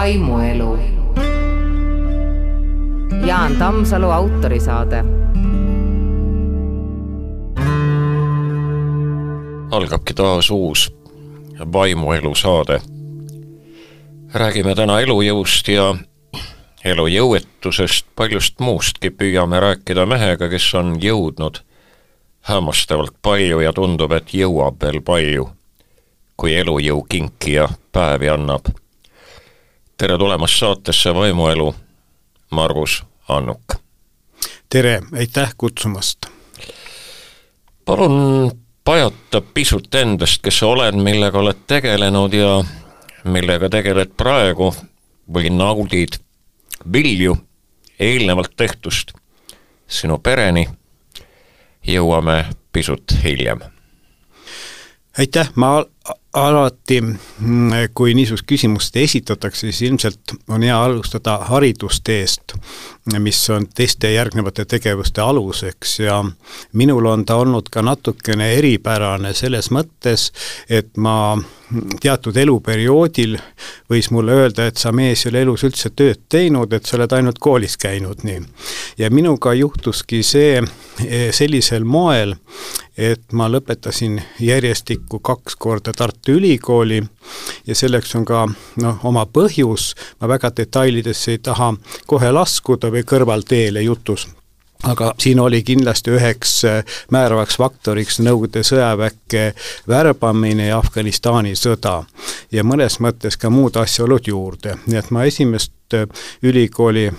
vaimuelu. Jaan Tammsalu autorisaade. algabki taas uus vaimuelu saade. räägime täna elujõust ja elujõuetusest, paljust muustki püüame rääkida mehega, kes on jõudnud hämmastavalt palju ja tundub, et jõuab veel palju, kui elujõu kinkija päevi annab. Tere tulemast saatesse Vaimuelu, Margus Annuk. tere, aitäh kutsumast! palun pajata pisut endast, kes sa oled, millega oled tegelenud ja millega tegeled praegu või naudid vilju eelnevalt tehtust sinu pereni jõuame pisut hiljem. aitäh, ma alati, mm, kui niisugust küsimust esitatakse, siis ilmselt on hea alustada haridusteest, mis on teiste järgnevate tegevuste aluseks ja minul on ta olnud ka natukene eripärane selles mõttes, et ma teatud eluperioodil võis mulle öelda, et sa mees ei ole elus üldse tööd teinud, et sa oled ainult koolis käinud, nii. ja minuga juhtuski see eh, sellisel moel, et ma lõpetasin järjestikku kaks korda Tartu Ülikooli ja selleks on ka noh, oma põhjus, ma väga detailidesse ei taha kohe laskuda või kõrvalteele jutus aga siin oli kindlasti üheks äh, määravaks faktoriks Nõukogude sõjaväkke värbamine ja Afganistani sõda. ja mõnes mõttes ka muud asjaolud juurde, nii et ma esimest äh, ülikooli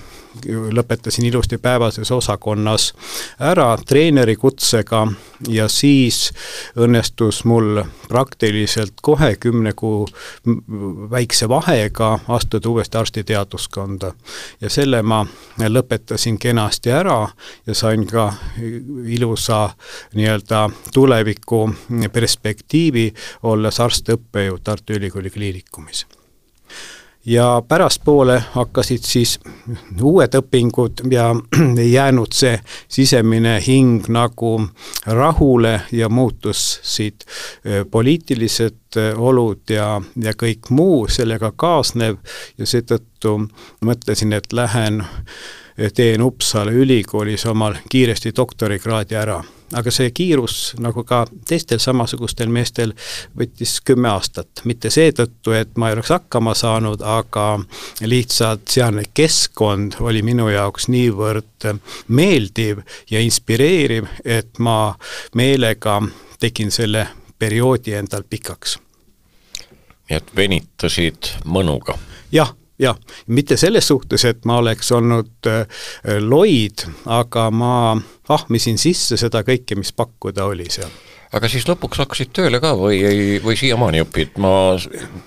lõpetasin ilusti päevases osakonnas ära treeneri kutsega ja siis õnnestus mul praktiliselt kohe kümne kuu väikse vahega astuda uuesti arstiteaduskonda. ja selle ma lõpetasin kenasti ära ja sain ka ilusa nii-öelda tuleviku perspektiivi, olles arst-õppejõud Tartu Ülikooli Kliinikumis ja pärastpoole hakkasid siis uued õpingud ja ei jäänud see sisemine hing nagu rahule ja muutusid poliitilised olud ja, ja kõik muu sellega kaasnev. Ja seetõttu mõtlesin, et lähen teen Uppsala ülikoolis omal kiiresti doktorikraadi ära aga see kiirus, nagu ka teistel samasugustel meestel, võttis kümme aastat. mitte seetõttu, et ma ei oleks hakkama saanud, aga lihtsalt sealne keskkond oli minu jaoks niivõrd meeldiv ja inspireeriv, et ma meelega tegin selle perioodi endal pikaks. nii et venitasid mõnuga? jah jah, mitte selles suhtes, et ma oleks olnud äh, loid, aga ma ahmisin sisse seda kõike, mis pakkuda oli seal. Aga siis lõpuks hakkasid tööle ka või ei, või siiamaani õpid, ma,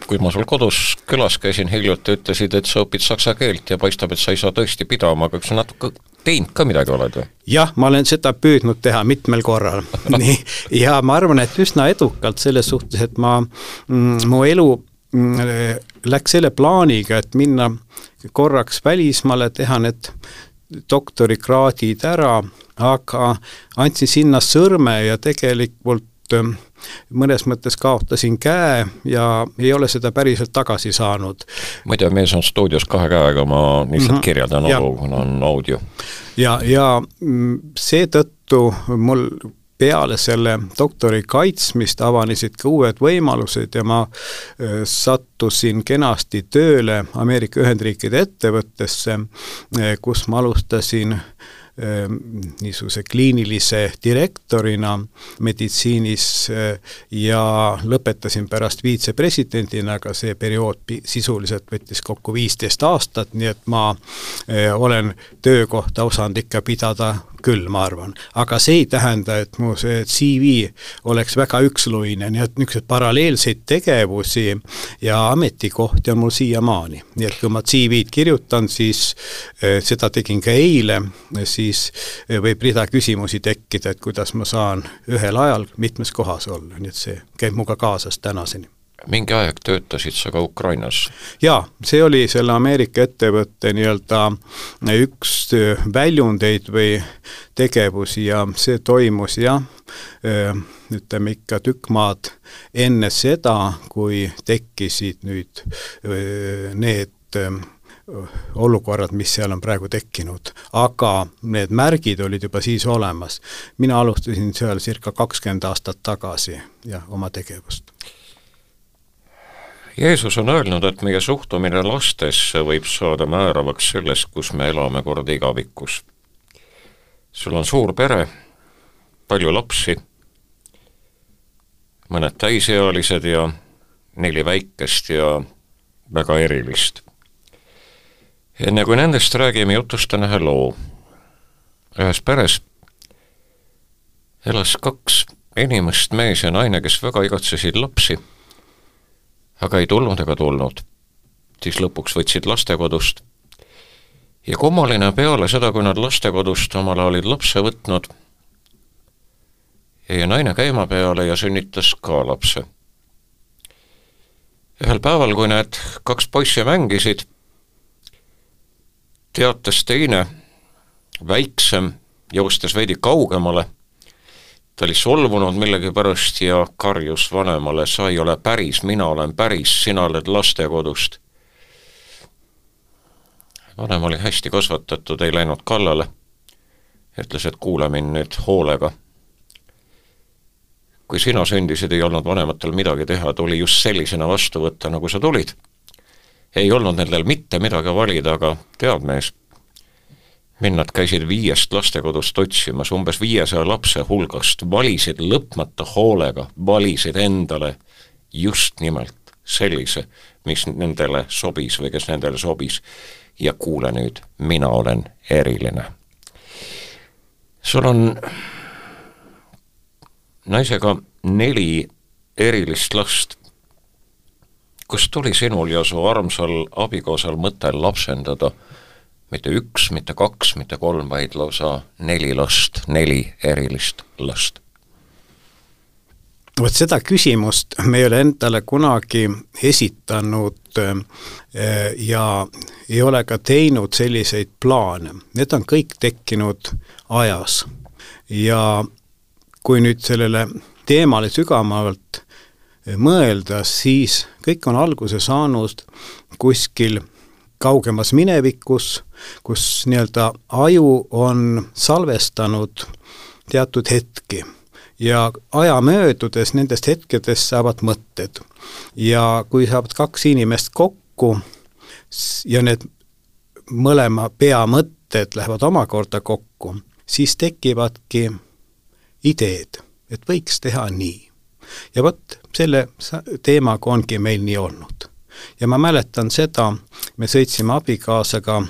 kui ma sul kodus külas käisin hiljuti, ütlesid, et sa õpid saksa keelt ja paistab, et sa ei saa tõesti pidama, aga kas sa natuke teinud ka midagi oled või? jah, ma olen seda püüdnud teha mitmel korral. Nii, ja ma arvan, et üsna edukalt selles suhtes, et ma mm,, mu elu läks selle plaaniga, et minna korraks välismaale, teha need doktorikraadid ära, aga andsin sinna sõrme ja tegelikult ähm, mõnes mõttes kaotasin käe ja ei ole seda päriselt tagasi saanud. muide, mees on stuudios kahe käega, ma lihtsalt mm -hmm. kirjeldan olu, kuna on audio. ja, ja mm, seetõttu mul peale selle doktori kaitsmist avanesid ka uued võimalused ja ma sattusin kenasti tööle Ameerika Ühendriikide ettevõttesse, kus ma alustasin niisuguse kliinilise direktorina meditsiinis ja lõpetasin pärast viitsepresidendina, aga see periood sisuliselt võttis kokku viisteist aastat, nii et ma olen töökohta osanud ikka pidada küll, ma arvan. aga see ei tähenda, et mu see CV oleks väga üksluine, nii et niisuguseid paralleelseid tegevusi ja ametikohti on mul siiamaani. nii et kui ma CV-d kirjutan, siis eh, seda tegin ka eile, siis eh, võib rida küsimusi tekkida, et kuidas ma saan ühel ajal mitmes kohas olla, nii et see käib minuga kaasas tänaseni mingi aeg töötasid sa ka Ukrainas? jaa, see oli selle Ameerika ettevõtte nii-öelda üks väljundeid või tegevusi ja see toimus jah, ütleme ikka tükk maad enne seda, kui tekkisid nüüd need olukorrad, mis seal on praegu tekkinud, aga need märgid olid juba siis olemas. mina alustasin seal circa kakskümmend aastat tagasi ja oma tegevust. Jeesus on öelnud, et meie suhtumine lastesse võib saada määravaks sellest, kus me elame kord igavikus. sul on suur pere, palju lapsi, mõned täisealised ja neli väikest ja väga erilist enne kui nendest räägime, jutustan ühe loo. ühes peres elas kaks inimest, mees ja naine, kes väga igatsesid lapsi, aga ei tulnud ega tulnud. siis lõpuks võtsid lastekodust ja kummaline peale seda, kui nad lastekodust omale olid lapse võtnud, jäi naine käima peale ja sünnitas ka lapse. ühel päeval, kui need kaks poissi mängisid, teatas teine, väiksem, joostes veidi kaugemale, ta oli solvunud millegipärast ja karjus vanemale, sa ei ole päris, mina olen päris, sina oled lastekodust. vanem oli hästi kasvatatud, ei läinud kallale, ütles, et kuula mind nüüd hoolega. kui sina sündisid, ei olnud vanematel midagi teha, tuli just sellisena vastu võtta, nagu sa tulid ei olnud nendel mitte midagi valida, aga tead, mees, mind nad käisid viiest lastekodust otsimas, umbes viiesaja lapse hulgast, valisid lõpmata hoolega, valisid endale just nimelt sellise, mis nendele sobis või kes nendele sobis. ja kuule nüüd, mina olen eriline. sul on naisega neli erilist last kust tuli sinul ja su armsal abikaasal mõte lapsendada mitte üks, mitte kaks, mitte kolm, vaid lausa neli last, neli erilist last? vot seda küsimust me ei ole endale kunagi esitanud äh, ja ei ole ka teinud selliseid plaane, need on kõik tekkinud ajas. ja kui nüüd sellele teemale sügavamalt mõelda, siis kõik on alguse saanud kuskil kaugemas minevikus, kus nii-öelda aju on salvestanud teatud hetki ja aja möödudes nendest hetkedest saavad mõtted. ja kui saavad kaks inimest kokku ja need mõlema pea mõtted lähevad omakorda kokku, siis tekivadki ideed, et võiks teha nii ja vot selle teemaga ongi meil nii olnud. Ja ma mäletan seda, me sõitsime abikaasaga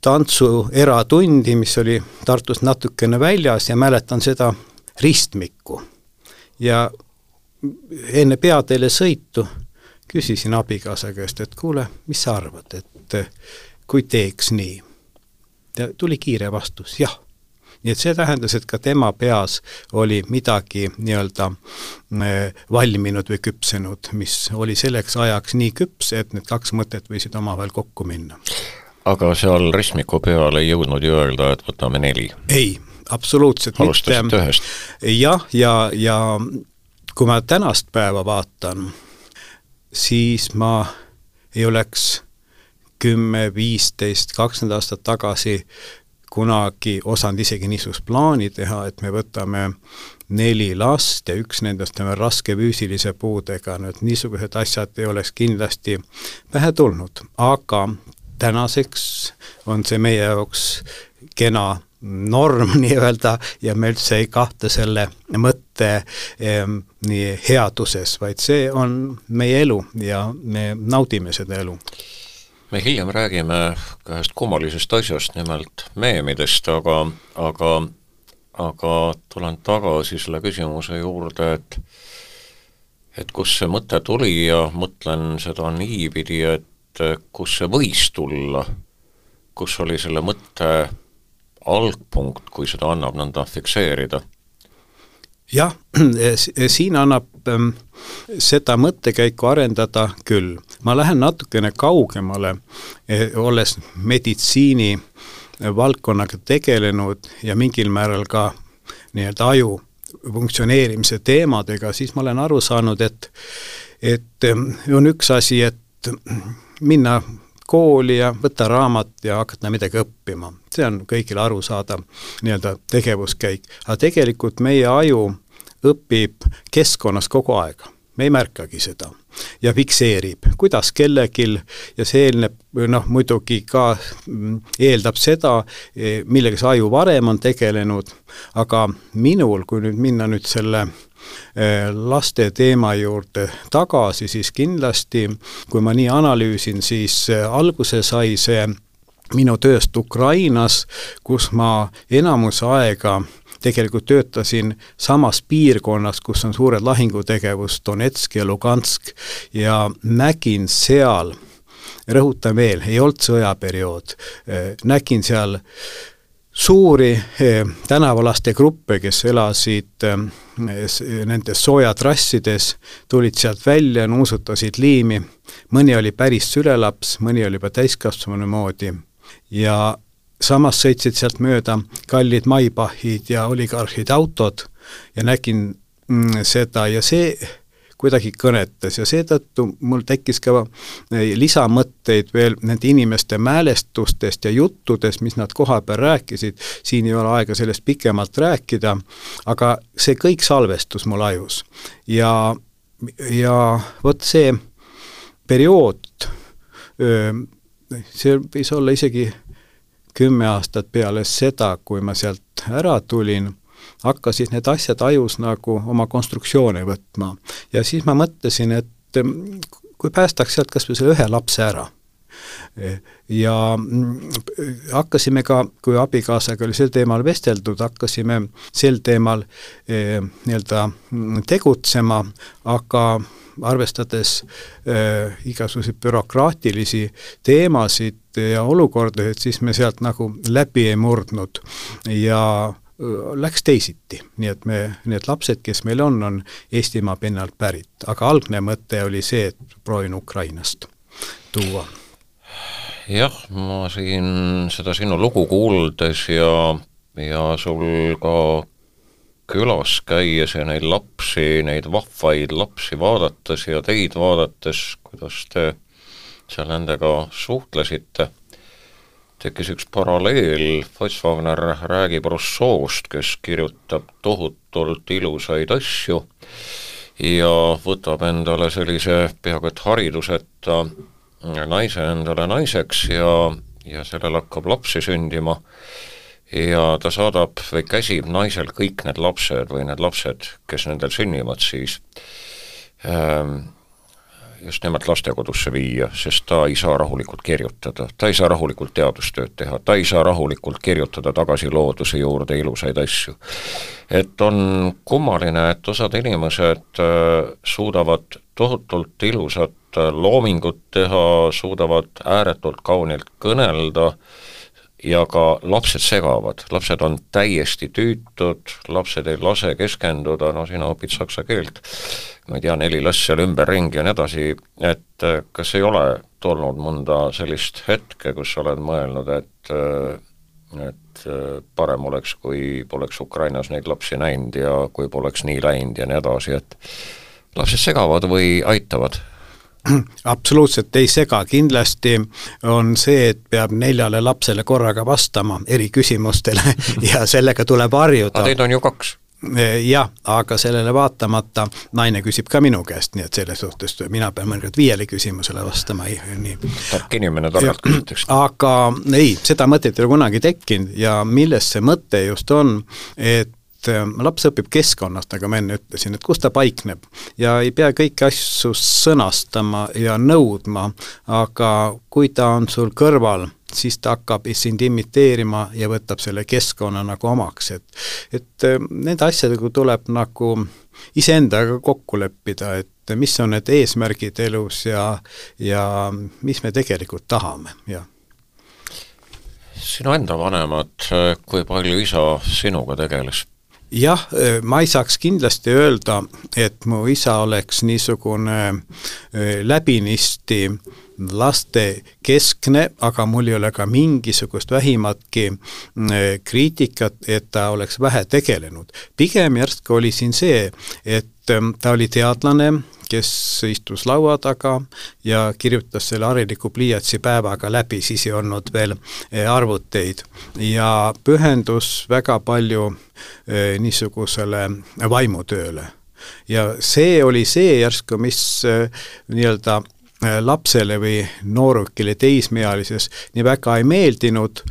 tantsu eratundi, mis oli Tartust natukene väljas ja mäletan seda ristmikku. ja enne peateele sõitu küsisin abikaasa käest, et kuule, mis sa arvad, et kui teeks nii? ja tuli kiire vastus, jah nii et see tähendas, et ka tema peas oli midagi nii-öelda äh, valminud või küpsenud, mis oli selleks ajaks nii küps, et need kaks mõtet võisid omavahel kokku minna. aga seal ristmiku peal ei jõudnud ju öelda, et võtame neli? ei, absoluutselt alustasite mitte. ühest? jah, ja, ja kui ma tänast päeva vaatan, siis ma ei oleks kümme, viisteist, kakskümmend aastat tagasi kunagi osanud isegi niisugust plaani teha, et me võtame neli last ja üks nendest on raske füüsilise puudega, et niisugused asjad ei oleks kindlasti pähe tulnud, aga tänaseks on see meie jaoks kena norm nii-öelda ja me üldse ei kahtle selle mõtte eh, nii headuses, vaid see on meie elu ja me naudime seda elu me hiljem räägime ühest kummalisest asjast, nimelt meemidest, aga, aga, aga tulen tagasi selle küsimuse juurde, et et kust see mõte tuli ja mõtlen seda niipidi, et kust see võis tulla, kus oli selle mõtte algpunkt, kui seda annab nõnda fikseerida? Jah, siin annab seda mõttekäiku arendada küll. ma lähen natukene kaugemale, eh, olles meditsiini valdkonnaga tegelenud ja mingil määral ka nii-öelda aju funktsioneerimise teemadega, siis ma olen aru saanud, et et ähm, on üks asi, et minna kooli ja võtta raamat ja hakata midagi õppima. see on kõigile arusaadav nii-öelda tegevuskäik, aga tegelikult meie aju õpib keskkonnas kogu aeg, me ei märkagi seda. Ja fikseerib, kuidas kellelgi ja see eelneb, noh muidugi ka mm, eeldab seda, e, millega see aju varem on tegelenud, aga minul, kui nüüd minna nüüd selle e, laste teema juurde tagasi, siis kindlasti, kui ma nii analüüsin, siis e, alguse sai see minu tööst Ukrainas, kus ma enamus aega tegelikult töötasin samas piirkonnas, kus on suured lahingutegevus, Donetsk ja Lugansk, ja nägin seal, rõhutan veel, ei olnud sõjaperiood, nägin seal suuri eh, tänavalaste gruppe, kes elasid eh, nendes soojatrassides, tulid sealt välja, nuusutasid liimi, mõni oli päris sülelaps, mõni oli juba täiskasvanu moodi. Ja samas sõitsid sealt mööda kallid Maybachid ja oligarhide autod ja nägin mm, seda ja see kuidagi kõnetas ja seetõttu mul tekkis ka eh, lisamõtteid veel nende inimeste mälestustest ja juttudest, mis nad kohapeal rääkisid, siin ei ole aega sellest pikemalt rääkida, aga see kõik salvestus mul ajus. ja, ja vot see periood, see võis olla isegi kümme aastat peale seda, kui ma sealt ära tulin, hakkasid need asjad ajus nagu oma konstruktsioone võtma. ja siis ma mõtlesin, et mm, kui päästaks sealt kas või selle ühe lapse ära ja mm, hakkasime ka, kui abikaasaga oli sel teemal vesteldud, hakkasime sel teemal eh, nii-öelda mm, tegutsema, aga arvestades äh, igasuguseid bürokraatilisi teemasid ja olukordasid, siis me sealt nagu läbi ei murdnud. Ja läks teisiti, nii et me, need lapsed, kes meil on, on Eestimaa pinnalt pärit, aga algne mõte oli see, et proovin Ukrainast tuua. jah, ma siin seda sinu lugu kuuldes ja, ja sul ka külas käies ja neid lapsi, neid vahvaid lapsi vaadates ja teid vaadates, kuidas te seal nendega suhtlesite, tekkis üks paralleel, Fats Wagner räägib Rousseau'st, kes kirjutab tohutult ilusaid asju ja võtab endale sellise peaaegu et hariduseta naise endale naiseks ja, ja sellel hakkab lapsi sündima. Ja ta saadab või käsib naisel kõik need lapsed või need lapsed, kes nendel sünnivad siis. Ähm, just nimelt lastekodusse viia, sest ta ei saa rahulikult kirjutada, ta ei saa rahulikult teadustööd teha, ta ei saa rahulikult kirjutada tagasi looduse juurde ilusaid asju. et on kummaline, et osad inimesed äh, suudavad tohutult ilusat äh, loomingut teha, suudavad ääretult kaunilt kõnelda ja ka lapsed segavad, lapsed on täiesti tüütud, lapsed ei lase keskenduda, no sina õpid saksa keelt, ma ei tea, neli last seal ümberringi ja nii edasi, et äh, kas ei ole tulnud mõnda sellist hetke, kus sa oled mõelnud, et äh, et äh, parem oleks, kui poleks Ukrainas neid lapsi näinud ja kui poleks nii läinud ja nii edasi, et lapsed segavad või aitavad? absoluutselt ei sega, kindlasti on see, et peab neljale lapsele korraga vastama eri küsimustele ja sellega tuleb harjuda. aga teid on ju kaks e, jah, aga sellele vaatamata naine küsib ka minu käest, nii et selles suhtes mina pean mõnikord viiele küsimusele vastama, nii. tark inimene targalt küsitakse. aga ei, seda mõtet ei ole kunagi tekkinud ja milles see mõte just on, et et äh, laps õpib keskkonnast, nagu ma enne ütlesin, et kus ta paikneb. Ja ei pea kõiki asju sõnastama ja nõudma, aga kui ta on sul kõrval, siis ta hakkab sind imiteerima ja võtab selle keskkonna nagu omaks, et et äh, nende asjadega tuleb nagu iseendaga kokku leppida, et mis on need eesmärgid elus ja ja mis me tegelikult tahame, jah. Sinu enda vanemad, kui palju isa sinuga tegeles? Jah, ma ei saaks kindlasti öelda, et mu isa oleks niisugune läbinisti lastekeskne, aga mul ei ole ka mingisugust vähimatki kriitikat, et ta oleks vähe tegelenud. pigem järsku oli siin see, et ta oli teadlane, kes istus laua taga ja kirjutas selle hariliku pliiatsi päevaga läbi, siis ei olnud veel eh, arvuteid ja pühendus väga palju eh, niisugusele vaimutööle. ja see oli see järsku, mis eh, nii-öelda lapsele või noorukile teismeelises nii väga ei meeldinud,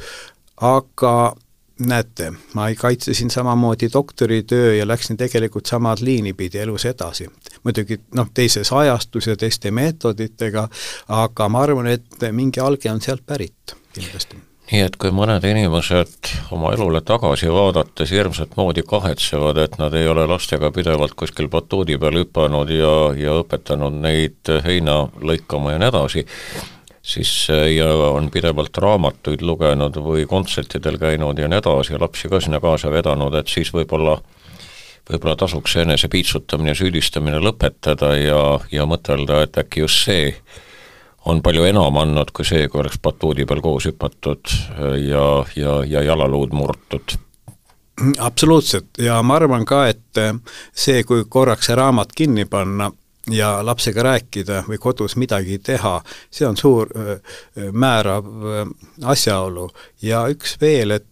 aga näete, ma kaitsesin samamoodi doktoritöö ja läksin tegelikult samad liini pidi elus edasi. muidugi noh, teises ajastus ja teiste meetoditega, aga ma arvan, et mingi alge on sealt pärit kindlasti nii et kui mõned inimesed oma elule tagasi vaadates hirmsat moodi kahetsevad, et nad ei ole lastega pidevalt kuskil batuudi peal hüpanud ja, ja õpetanud neid heina lõikama ja nii edasi, siis ja on pidevalt raamatuid lugenud või kontsertidel käinud ja nii edasi ja lapsi ka sinna kaasa vedanud, et siis võib-olla võib-olla tasuks enese piitsutamine süüdistamine lõpetada ja, ja mõtelda, et äkki just see on palju enam andnud kui see, kui oleks batuudi peal koos hüpatud äh, ja, ja, ja jalaluud murtud. Absoluutselt. Ja ma arvan ka, et äh, see, kui korraks see raamat kinni panna, ja lapsega rääkida või kodus midagi teha, see on suur määrav asjaolu. Ja üks veel, et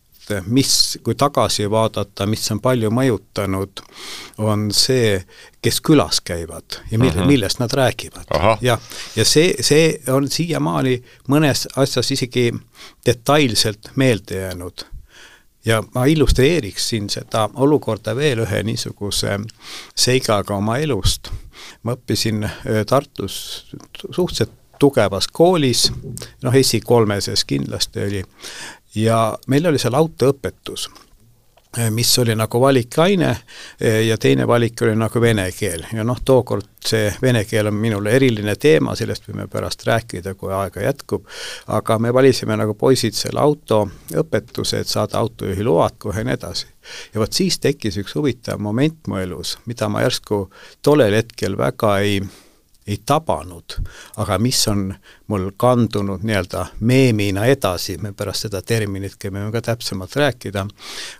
mis, kui tagasi vaadata, mis on palju mõjutanud, on see, kes külas käivad ja mille, -huh. millest nad räägivad. jah, ja see, see on siiamaani mõnes asjas isegi detailselt meelde jäänud ja ma illustreeriksin seda olukorda veel ühe niisuguse seigaga oma elust ma õppisin äh, Tartus suhteliselt tugevas koolis, noh, esi-kolmeses kindlasti oli, ja meil oli seal autoõpetus Eh, mis oli nagu valikaine eh, ja teine valik oli nagu vene keel ja noh, tookord see vene keel on minule eriline teema, sellest võime pärast rääkida, kui aega jätkub, aga me valisime nagu poisid selle autoõpetuse, et saada autojuhiload kohe ja nii edasi. ja vot siis tekkis üks huvitav moment mu elus, mida ma järsku tollel hetkel väga ei ei tabanud, aga mis on mul kandunud nii-öelda meemina edasi, me pärast seda terminit võime ka täpsemalt rääkida,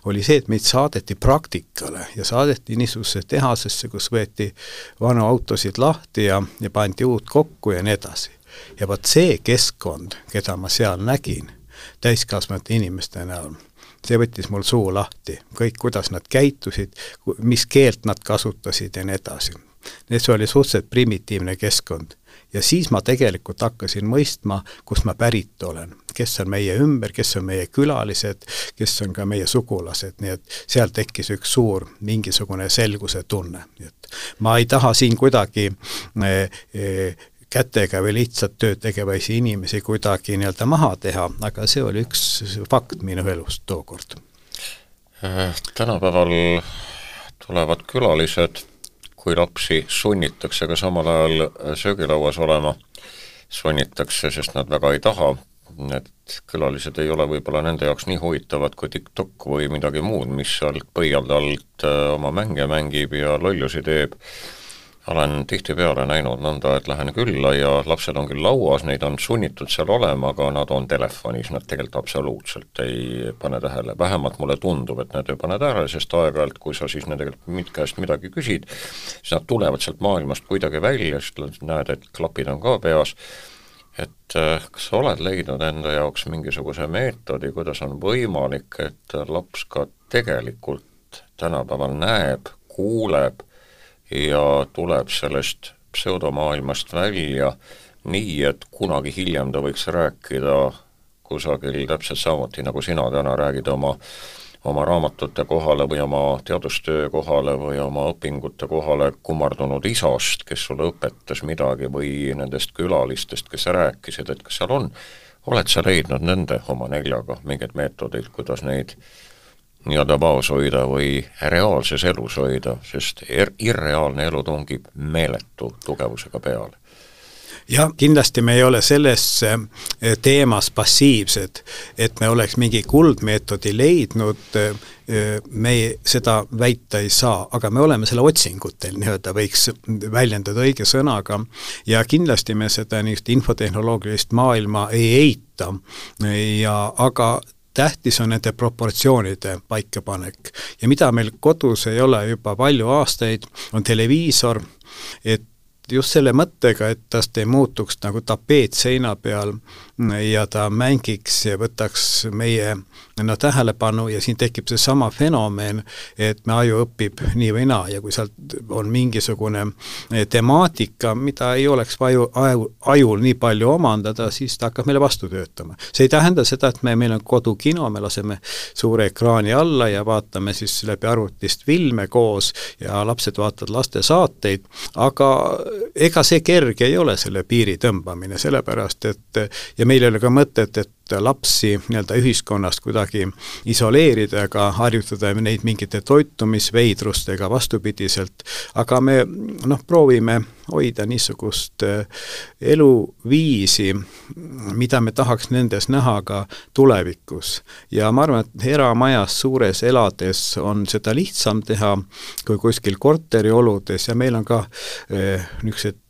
oli see, et meid saadeti praktikale ja saadeti niisugusesse tehasesse, kus võeti vanu autosid lahti ja, ja pandi uut kokku ja nii edasi. ja vot see keskkond, keda ma seal nägin, täiskasvanute inimeste näol, see võttis mul suu lahti, kõik, kuidas nad käitusid, mis keelt nad kasutasid ja nii edasi et see oli suhteliselt primitiivne keskkond. ja siis ma tegelikult hakkasin mõistma, kust ma pärit olen, kes on meie ümber, kes on meie külalised, kes on ka meie sugulased, nii et seal tekkis üks suur mingisugune selguse tunne, nii et ma ei taha siin kuidagi eh, eh, kätega või lihtsalt tööd tegevaisi inimesi kuidagi nii-öelda maha teha, aga see oli üks fakt minu elust tookord. tänapäeval tulevad külalised kui lapsi sunnitakse ka samal ajal äh, söögilauas olema, sunnitakse, sest nad väga ei taha, et külalised ei ole võib-olla nende jaoks nii huvitavad kui TikTok või midagi muud, mis sealt põialt alt äh, oma mänge mängib ja lollusi teeb olen tihtipeale näinud nõnda, et lähen külla ja lapsed on küll lauas, neid on sunnitud seal olema, aga nad on telefonis, nad tegelikult absoluutselt ei pane tähele, vähemalt mulle tundub, et nad ei pane tähele, sest aeg-ajalt, kui sa siis nende käest midagi küsid, siis nad tulevad sealt maailmast kuidagi välja, siis näed, et klapid on ka peas, et äh, kas sa oled leidnud enda jaoks mingisuguse meetodi, kuidas on võimalik, et laps ka tegelikult tänapäeval näeb, kuuleb, ja tuleb sellest pseudomaailmast välja nii, et kunagi hiljem ta võiks rääkida kusagil täpselt samuti, nagu sina täna räägid oma oma raamatute kohale või oma teadustöö kohale või oma õpingute kohale kummardunud isast, kes sulle õpetas midagi, või nendest külalistest, kes rääkisid, et kas seal on, oled sa leidnud nende oma neljaga mingeid meetodeid, kuidas neid nii-öelda vaos hoida või reaalses elus hoida, sest er-, irreaalne elu tungib meeletu tugevusega peale. jah, kindlasti me ei ole selles eh, teemas passiivsed, et me oleks mingi kuldmeetodi leidnud, eh, me ei, seda väita ei saa, aga me oleme selle otsingutel, nii-öelda võiks väljendada õige sõnaga, ja kindlasti me seda niisugust infotehnoloogilist maailma ei eita ja aga tähtis on nende proportsioonide paikapanek. ja mida meil kodus ei ole juba palju aastaid, on televiisor, et just selle mõttega, et tast ei muutuks nagu tapeet seina peal ja ta mängiks ja võtaks meie no tähelepanu ja siin tekib seesama fenomen, et me aju õpib nii või naa ja kui sealt on mingisugune eh, temaatika, mida ei oleks aju, aju, ajul nii palju omandada, siis ta hakkab meile vastu töötama. see ei tähenda seda, et me, meil on kodukino, me laseme suure ekraani alla ja vaatame siis läbi arvutist filme koos ja lapsed vaatavad lastesaateid, aga ega see kerge ei ole, selle piiri tõmbamine, sellepärast et ja meil ei ole ka mõtet, et lapsi nii-öelda ühiskonnast kuidagi isoleerida ega harjutada neid mingite toitumisveidrustega vastupidiselt, aga me noh, proovime hoida niisugust äh, eluviisi, mida me tahaks nendes näha ka tulevikus. ja ma arvan, et eramajas suures elades on seda lihtsam teha kui kuskil korterioludes ja meil on ka äh, niisugused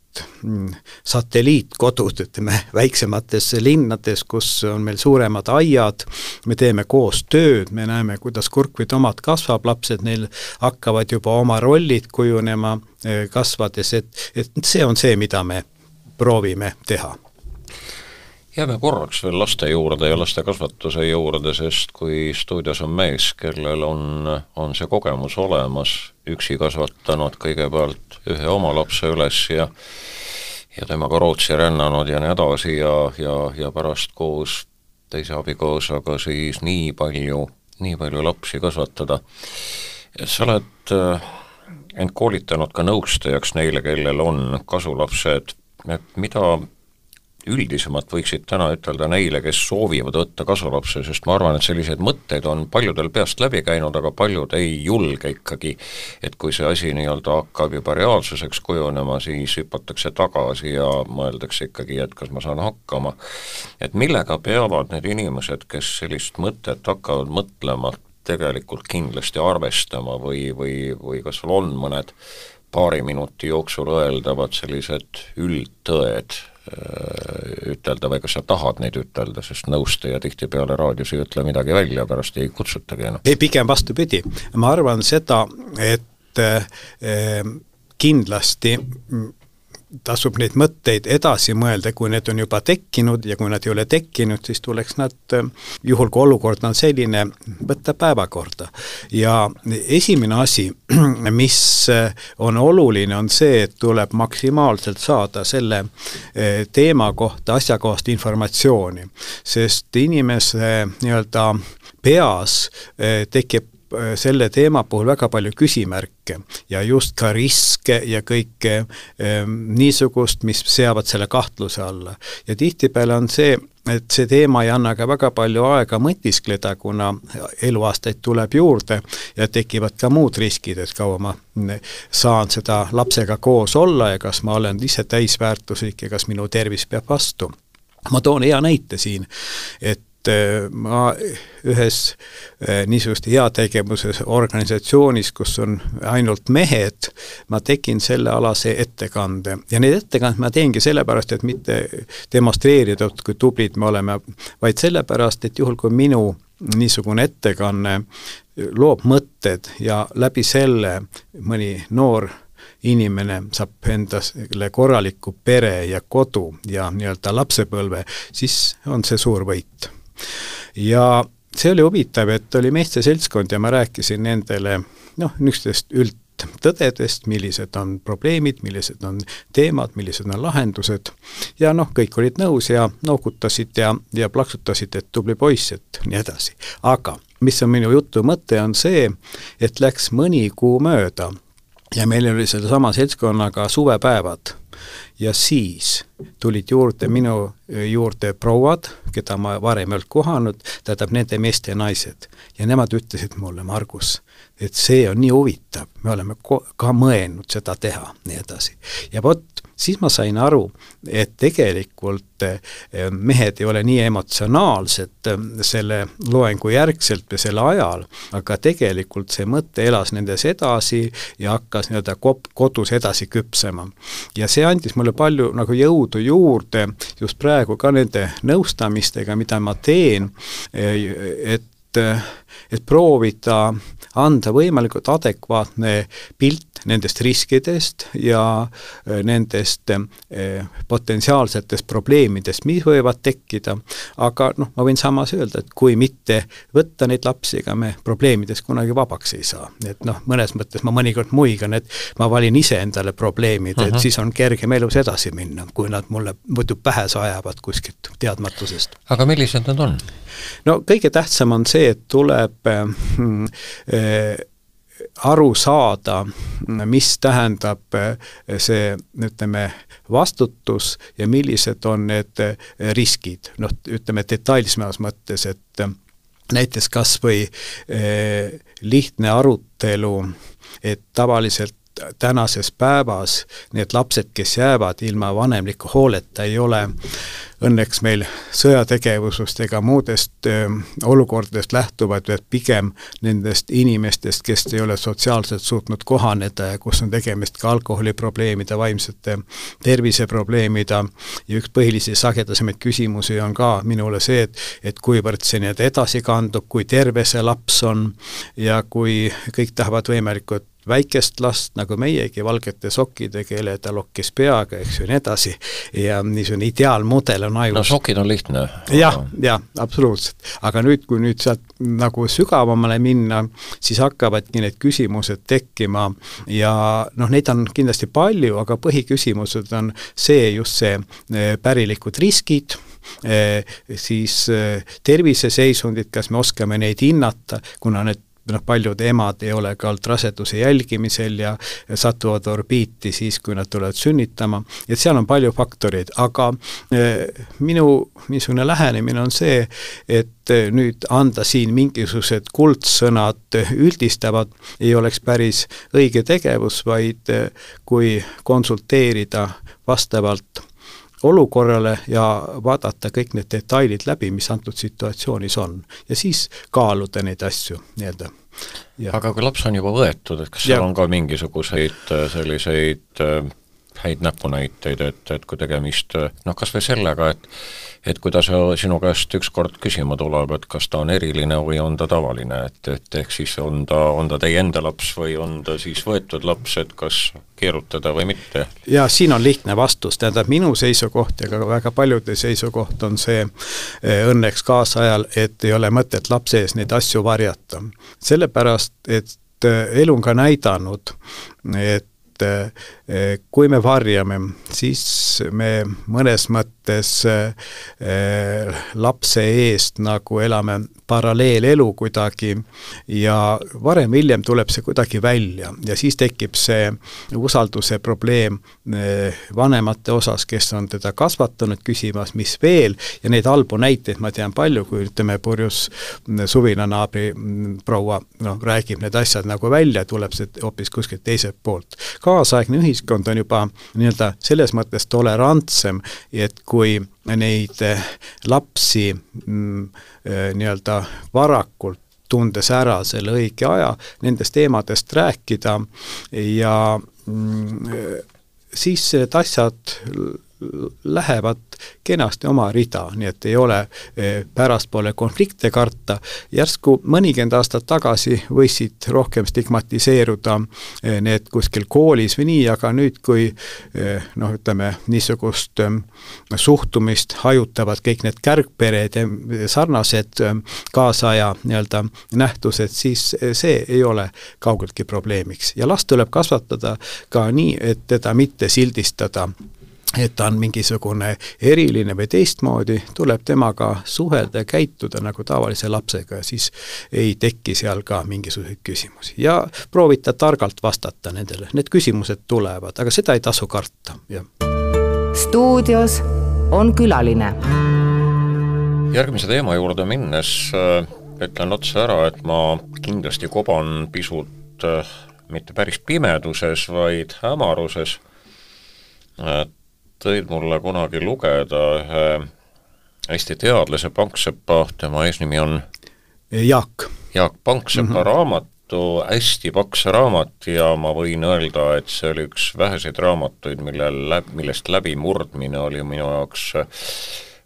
Mm, satelliitkodud, ütleme, väiksemates linnades, kus on meil suuremad aiad, me teeme koos tööd, me näeme, kuidas kurk või tomat kasvab, lapsed neil hakkavad juba oma rollid kujunema eh, kasvades, et, et see on see, mida me proovime teha. Jääme korraks veel laste juurde ja laste kasvatuse juurde, sest kui stuudios on mees, kellel on, on see kogemus olemas, üksi kasvatanud kõigepealt ühe oma lapse üles ja ja temaga Rootsi rännanud ja nii edasi ja, ja, ja pärast koos teise abikaasaga siis nii palju, nii palju lapsi kasvatada. sa oled äh, end koolitanud ka nõustajaks neile, kellel on kasulapsed, et mida üldisemalt võiksid täna ütelda neile, kes soovivad võtta kasulapse, sest ma arvan, et selliseid mõtteid on paljudel peast läbi käinud, aga paljud ei julge ikkagi, et kui see asi nii-öelda hakkab juba reaalsuseks kujunema, siis hüpatakse tagasi ja mõeldakse ikkagi, et kas ma saan hakkama. et millega peavad need inimesed, kes sellist mõtet hakkavad mõtlema, tegelikult kindlasti arvestama või, või, või kas sul on mõned paari minuti jooksul öeldavad sellised üldtõed ütelda või kas sa tahad neid ütelda, sest nõustaja tihtipeale raadios ei ütle midagi välja, pärast ei kutsutagi enam. ei, pigem vastupidi, ma arvan seda, et äh, kindlasti tasub neid mõtteid edasi mõelda, kui need on juba tekkinud ja kui nad ei ole tekkinud, siis tuleks nad, juhul kui olukord on selline, võtta päevakorda. ja esimene asi, mis on oluline, on see, et tuleb maksimaalselt saada selle eh, teema kohta asjakohast informatsiooni, sest inimese nii-öelda peas tekib Äh, selle teema puhul väga palju küsimärke ja just ka riske ja kõike ähm, niisugust, mis seavad selle kahtluse alla. ja tihtipeale on see, et see teema ei anna ka väga palju aega mõtiskleda, kuna eluaastaid tuleb juurde ja tekivad ka muud riskid, et kaua ma saan seda lapsega koos olla ja kas ma olen ise täisväärtuslik ja kas minu tervis peab vastu ma toon hea näite siin, et et äh, ma ühes äh, niisuguses heategevuses organisatsioonis, kus on ainult mehed, ma tegin sellealase ettekande. Ja neid ettekandeid ma teengi sellepärast, et mitte demonstreerida, kui tublid me oleme, vaid sellepärast, et juhul, kui minu niisugune ettekanne loob mõtted ja läbi selle mõni noor inimene saab endale korraliku pere ja kodu ja nii-öelda lapsepõlve, siis on see suur võit ja see oli huvitav, et oli meeste seltskond ja ma rääkisin nendele noh, niisugustest üldtõdedest, millised on probleemid, millised on teemad, millised on lahendused ja noh, kõik olid nõus ja noogutasid ja, ja plaksutasid, et tubli poiss, et nii edasi. aga mis on minu jutu mõte, on see, et läks mõni kuu mööda ja meil oli sellesama seltskonnaga suvepäevad ja siis tulid juurde minu juurde prouad, keda ma varem ei olnud kohanud, tähendab nende meeste naised. ja nemad ütlesid mulle, Margus, et see on nii huvitav, me oleme ko-, ka mõelnud seda teha, nii edasi. ja vot, siis ma sain aru, et tegelikult eh, mehed ei ole nii emotsionaalsed eh, selle loengu järgselt või selle ajal, aga tegelikult see mõte elas nendes edasi ja hakkas nii-öelda kop-, kodus edasi küpsema. ja see andis mulle palju nagu jõudu juurde just praegu ka nende nõustamistega, mida ma teen, eh, et et proovida anda võimalikult adekvaatne pilt nendest riskidest ja äh, nendest äh, potentsiaalsetest probleemidest, mis võivad tekkida, aga noh, ma võin samas öelda, et kui mitte võtta neid lapsi, ega me probleemidest kunagi vabaks ei saa. et noh, mõnes mõttes ma mõnikord muigan, et ma valin ise endale probleemid et siis on kergem elus edasi minna, kui nad mulle muidu pähe sajavad kuskilt teadmatusest. aga millised nad on? No kõige tähtsam on see, et tuleb äh, äh, aru saada, mis tähendab äh, see, ütleme, vastutus ja millised on need äh, riskid, noh, ütleme detailsmas mõttes, et näiteks kas või lihtne arutelu, et tavaliselt tänases päevas need lapsed, kes jäävad ilma vanemliku hooleta, ei ole õnneks meil sõjategevusest ega muudest öö, olukordadest lähtuvad, vaid pigem nendest inimestest, kes ei ole sotsiaalselt suutnud kohaneda ja kus on tegemist ka alkoholiprobleemide, vaimsete terviseprobleemida ja üks põhilisi sagedasemaid küsimusi on ka minule see, et et kuivõrd see nii-öelda edasi kandub, kui terve see laps on ja kui kõik tahavad võimalikult väikest last, nagu meiegi, valgete sokkidega, kelle ta lokkis peaga, eks ju, ja nii edasi, ja niisugune ideaalmudel on ajus. no sokid on lihtne. jah, jah, absoluutselt. aga nüüd, kui nüüd sealt nagu sügavamale minna, siis hakkavadki need küsimused tekkima ja noh, neid on kindlasti palju, aga põhiküsimused on see, just see eh, pärilikud riskid, eh, siis eh, terviseseisundid, kas me oskame neid hinnata, kuna need noh, paljud emad ei ole ka olnud raseduse jälgimisel ja satuvad orbiiti siis, kui nad tulevad sünnitama, et seal on palju faktoreid, aga eh, minu niisugune lähenemine on see, et nüüd anda siin mingisugused kuldsõnad üldistavad, ei oleks päris õige tegevus, vaid eh, kui konsulteerida vastavalt olukorrale ja vaadata kõik need detailid läbi, mis antud situatsioonis on. ja siis kaaluda neid asju nii-öelda. aga kui laps on juba võetud, et kas seal ja. on ka mingisuguseid äh, selliseid äh, häid näpunäiteid, et, et kui tegemist noh, kas või sellega, et et kui ta sinu käest ükskord küsima tuleb, et kas ta on eriline või on ta tavaline, et, et ehk siis on ta, on ta teie enda laps või on ta siis võetud laps, et kas keerutada või mitte? jaa, siin on lihtne vastus, tähendab minu seisukoht ja ka väga paljude seisukoht on see eh, õnneks kaasajal, et ei ole mõtet lapse ees neid asju varjata. sellepärast, et eh, elu on ka näidanud, et eh, kui me varjame, siis me mõnes mõttes eh, lapse eest nagu elame paralleelelu kuidagi ja varem-hiljem tuleb see kuidagi välja ja siis tekib see usalduse probleem eh, vanemate osas, kes on teda kasvatanud, küsimas, mis veel, ja neid halbu näiteid ma tean palju, kui ütleme, purjus suvila naabri mm, noh, räägib need asjad nagu välja, tuleb see hoopis kuskilt teiselt poolt. Kaasaegne ühiskond on juba nii-öelda selles mõttes tolerantsem, et kui neid eh, lapsi mm, eh, nii-öelda varakult tundes ära selle õige aja, nendest teemadest rääkida ja mm, eh, siis need asjad lähevad kenasti oma rida, nii et ei ole eh, pärastpoole konflikte karta. järsku mõnikümmend aastat tagasi võisid rohkem stigmatiseeruda eh, need kuskil koolis või nii, aga nüüd, kui eh, noh, ütleme niisugust suhtumist hajutavad kõik need kärgpered ja sarnased kaasaja nii-öelda nähtused, siis see ei ole kaugeltki probleemiks ja last tuleb kasvatada ka nii, et teda mitte sildistada et ta on mingisugune eriline või teistmoodi, tuleb temaga suhelda ja käituda nagu tavalise lapsega ja siis ei teki seal ka mingisuguseid küsimusi. ja proovida targalt vastata nendele, need küsimused tulevad, aga seda ei tasu karta, jah. stuudios on külaline. järgmise teema juurde minnes äh, ütlen otse ära, et ma kindlasti koban pisut äh, mitte päris pimeduses, vaid hämaruses tõid mulle kunagi lugeda ühe Eesti teadlase Panksepa, tema eesnimi on Jaak. Jaak Panksepa mm -hmm. raamatu, hästi paks raamat ja ma võin öelda, et see oli üks väheseid raamatuid, millel läb-, millest läbimurdmine oli minu jaoks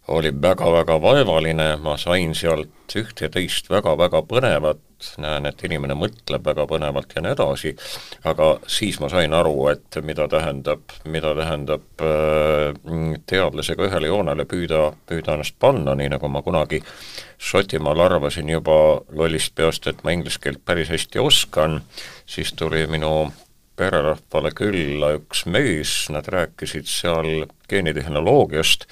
oli väga-väga vaevaline, ma sain sealt üht ja teist väga-väga põnevat, näen, et inimene mõtleb väga põnevalt ja nii edasi, aga siis ma sain aru, et mida tähendab, mida tähendab äh, teadlasega ühele joonele püüda, püüda ennast panna, nii nagu ma kunagi Šotimaal arvasin juba lollist peast, et ma inglise keelt päris hästi oskan, siis tuli minu pererahvale külla üks mees, nad rääkisid seal geenitehnoloogiast,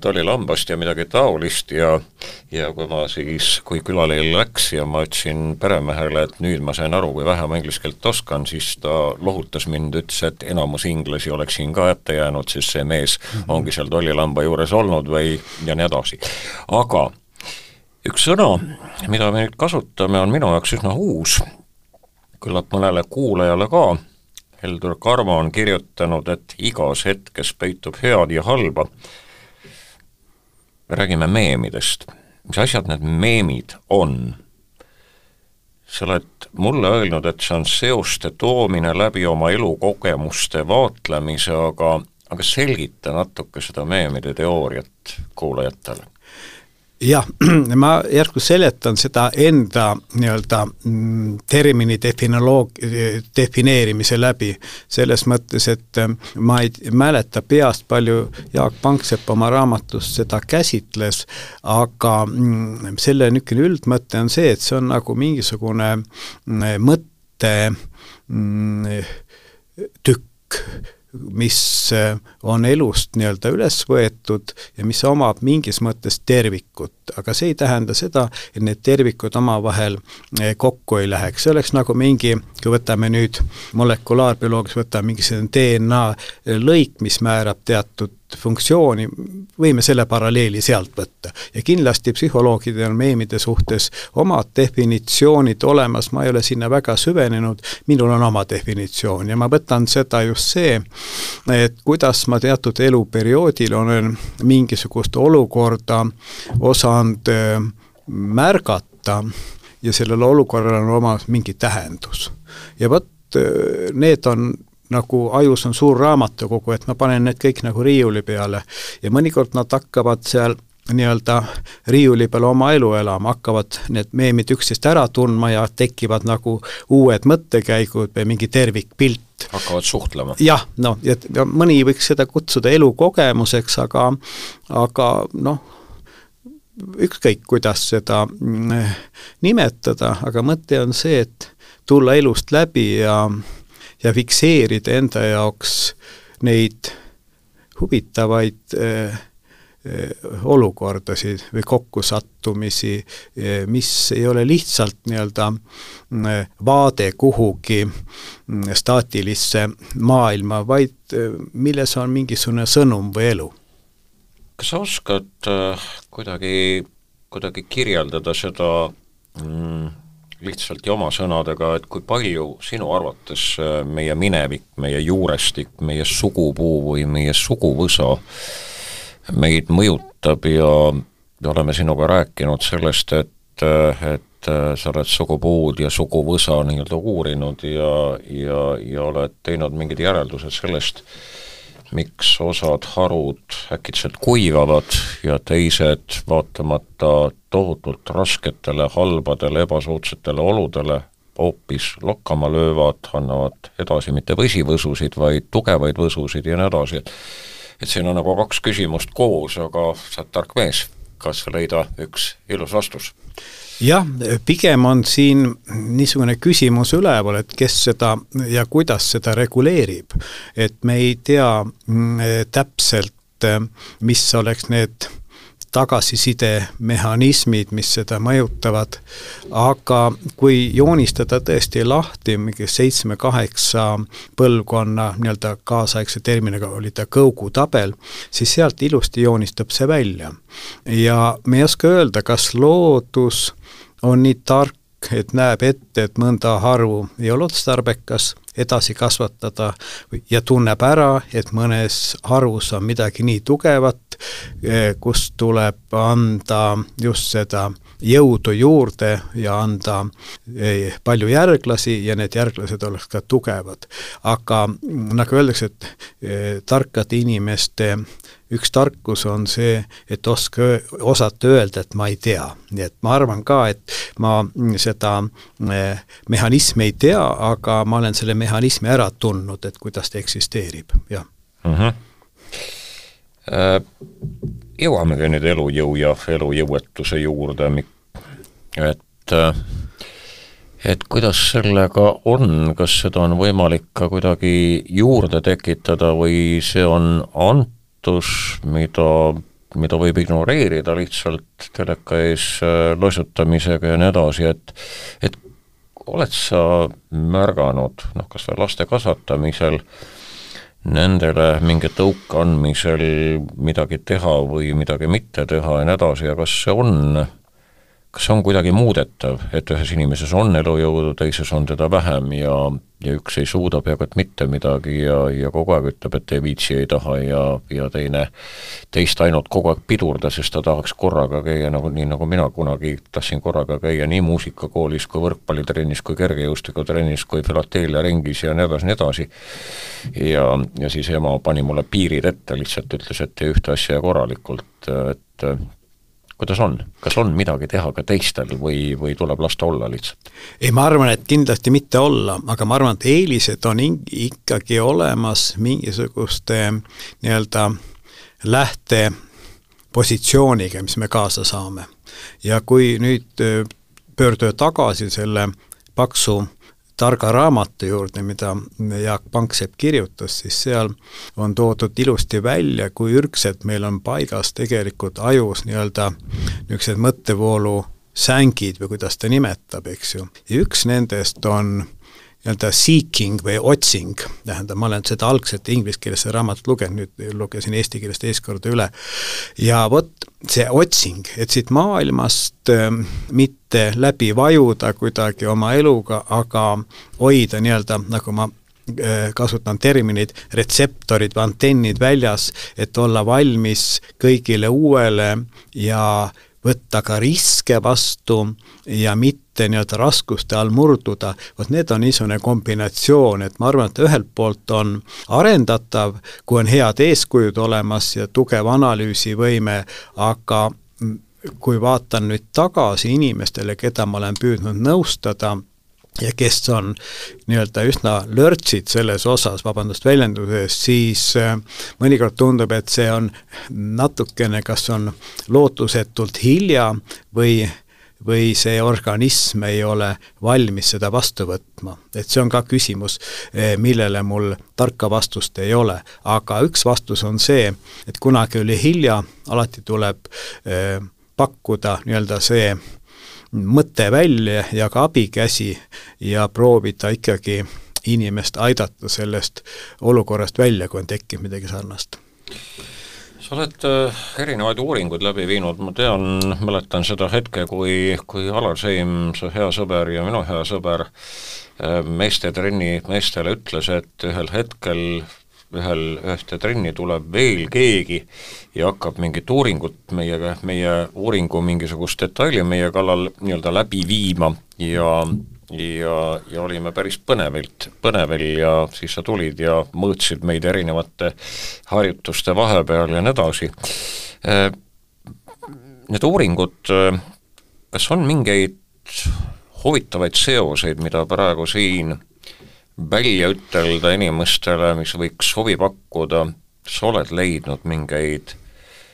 tolilambast ja midagi taolist ja ja kui ma siis, kui külalisel läks ja ma ütlesin peremehele, et nüüd ma sain aru, kui vähe ma inglise keelt oskan, siis ta lohutas mind, ütles, et enamus inglasi oleks siin ka ette jäänud, sest see mees -hmm. ongi seal tollilamba juures olnud või ja nii edasi. aga üks sõna, mida me nüüd kasutame, on minu jaoks üsna uus, küllap mõnele kuulajale ka Heldur Karmo on kirjutanud, et igas hetkes peitub head ja halba. me räägime meemidest. mis asjad need meemid on? sa oled mulle öelnud, et see on seoste toomine läbi oma elukogemuste vaatlemise, aga, aga selgita natuke seda meemide teooriat kuulajatele jah, ma järsku seletan seda enda nii-öelda mm, termini definoloog-, defineerimise läbi, selles mõttes, et äh, ma ei mäleta peast, palju Jaak Panksepp oma raamatus seda käsitles, aga mm, selle niisugune üldmõte on see, et see on nagu mingisugune mm, mõtte tükk mis äh, on elust nii-öelda üles võetud ja mis omab mingis mõttes tervikut, aga see ei tähenda seda, et need tervikud omavahel äh, kokku ei läheks, see oleks nagu mingi, kui võtame nüüd molekulaarbioloogias, võtame mingisugune DNA lõik, mis määrab teatud funktsiooni, võime selle paralleeli sealt võtta. ja kindlasti psühholoogidel on meemide suhtes omad definitsioonid olemas, ma ei ole sinna väga süvenenud, minul on oma definitsioon ja ma võtan seda just see, et kuidas ma teatud eluperioodil olen mingisugust olukorda osanud äh, märgata ja sellel olukorral on oma mingi tähendus. ja vot äh, need on nagu ajus on suur raamatukogu, et ma panen need kõik nagu riiuli peale ja mõnikord nad hakkavad seal nii-öelda riiuli peal oma elu elama, hakkavad need meemid üksteist ära tundma ja tekivad nagu uued mõttekäigud või mingi tervikpilt. hakkavad suhtlema? jah, noh, et mõni võiks seda kutsuda elukogemuseks, aga aga noh, ükskõik, kuidas seda mm, nimetada, aga mõte on see, et tulla elust läbi ja ja fikseerida enda jaoks neid huvitavaid äh, olukordasid või kokkusattumisi, mis ei ole lihtsalt nii-öelda vaade kuhugi staatilisse maailma, vaid milles on mingisugune sõnum või elu. kas sa oskad kuidagi, kuidagi kirjeldada seda mm, lihtsalt ja oma sõnadega, et kui palju sinu arvates äh, meie minevik, meie juurestik, meie sugupuu või meie suguvõsa meid mõjutab ja me oleme sinuga rääkinud sellest, et, äh, et äh, sa oled sugupuud ja suguvõsa nii-öelda uurinud ja, ja, ja oled teinud mingid järeldused sellest, miks osad harud äkitselt kuivavad ja teised vaatamata tohutult rasketele, halbadele, ebasoodsatele oludele hoopis lokkama löövad, annavad edasi mitte võsivõsusid, vaid tugevaid võsusid ja nii edasi, et et siin on nagu kaks küsimust koos, aga sa oled tark mees, kas leida üks ilus vastus? Jah, pigem on siin niisugune küsimus üleval, et kes seda ja kuidas seda reguleerib. et me ei tea mm, täpselt, mis oleks need tagasisidemehhanismid, mis seda mõjutavad, aga kui joonistada tõesti lahti mingi seitsme-kaheksa põlvkonna nii-öelda kaasaegse terminiga oli ta kõugutabel, siis sealt ilusti joonistab see välja. ja me ei oska öelda, kas loodus on nii tark et näeb ette, et mõnda haru ei ole otstarbekas edasi kasvatada ja tunneb ära, et mõnes harus on midagi nii tugevat, kus tuleb anda just seda jõudu juurde ja anda eh, palju järglasi ja need järglased oleks ka tugevad. aga nagu öeldakse, et eh, tarkade inimeste üks tarkus on see, et oska, osata öelda, et ma ei tea. nii et ma arvan ka, et ma seda eh, mehhanismi ei tea, aga ma olen selle mehhanismi ära tundnud, et kuidas ta eksisteerib, jah mm. -hmm. Jõuamegi nüüd elujõu ja elujõuetuse juurde, et äh, et kuidas sellega on, kas seda on võimalik ka kuidagi juurde tekitada või see on väärtus, mida, mida võib ignoreerida lihtsalt teleka ees äh, lossutamisega ja nii edasi, et et oled sa märganud, noh kas või laste kasvatamisel, nendele mingi tõuke andmisel midagi teha või midagi mitte teha ja nii edasi ja kas see on kas on kuidagi muudetav, et ühes inimeses on elujõudu, teises on teda vähem ja, ja üks ei suuda peaaegu et mitte midagi ja, ja kogu aeg ütleb, et ei viitsi, ei taha ja, ja teine teist ainult kogu aeg pidurda, sest ta tahaks korraga käia nagu nii, nagu mina kunagi tahtsin korraga käia nii muusikakoolis kui võrkpallitrennis kui kergejõustikutrennis kui filateeliaringis ja nii edasi, nii edasi. ja, ja siis ema pani mulle piirid ette, lihtsalt ütles, et tee ühte asja korralikult, et kuidas on, kas on midagi teha ka teistel või, või tuleb lasta olla lihtsalt? ei, ma arvan, et kindlasti mitte olla, aga ma arvan, et eelised on ikkagi olemas mingisuguste nii-öelda lähtepositsiooniga, mis me kaasa saame. ja kui nüüd pöörduda tagasi selle paksu targa raamatu juurde, mida Jaak Panksepp kirjutas, siis seal on toodud ilusti välja, kui ürgsed meil on paigas tegelikult ajus nii-öelda niisugused mõttevoolu sängid või kuidas ta nimetab, eks ju. ja üks nendest on nii-öelda seeking või otsing, tähendab, ma olen seda algset inglise keeles seda raamatut lugenud, nüüd lugesin eesti keeles teist korda üle, ja vot see otsing, et siit maailmast äh, mitte läbi vajuda kuidagi oma eluga, aga hoida nii-öelda, nagu ma äh, kasutan terminit, retseptorid või antennid väljas, et olla valmis kõigile uuele ja võtta ka riske vastu ja mitte nii-öelda raskuste all murduda, vot need on niisugune kombinatsioon, et ma arvan, et ühelt poolt on arendatav, kui on head eeskujud olemas ja tugev analüüsivõime, aga kui vaatan nüüd tagasi inimestele, keda ma olen püüdnud nõustada, ja kes on nii-öelda üsna lörtsid selles osas, vabandust väljenduse eest, siis äh, mõnikord tundub, et see on natukene, kas on lootusetult hilja või või see organism ei ole valmis seda vastu võtma. et see on ka küsimus, äh, millele mul tarka vastust ei ole. aga üks vastus on see, et kunagi oli hilja, alati tuleb eh, pakkuda nii-öelda see mõte välja ja ka abikäsi ja proovida ikkagi inimest aidata sellest olukorrast välja, kui on tekkinud midagi sarnast sa oled äh, erinevaid uuringuid läbi viinud, ma tean, mäletan seda hetke, kui, kui Alar Seim, su hea sõber ja minu hea sõber, äh, meestetrenni meestele ütles, et ühel hetkel ühel, ühte trenni tuleb veel keegi ja hakkab mingit uuringut meiega, meie uuringu mingisugust detaili meie kallal nii-öelda läbi viima ja ja, ja olime päris põnevilt, põnevil ja siis sa tulid ja mõõtsid meid erinevate harjutuste vahepeal ja nii edasi. Äh, need uuringud, äh, kas on mingeid huvitavaid seoseid, mida praegu siin välja ütelda inimestele, mis võiks huvi pakkuda, sa oled leidnud mingeid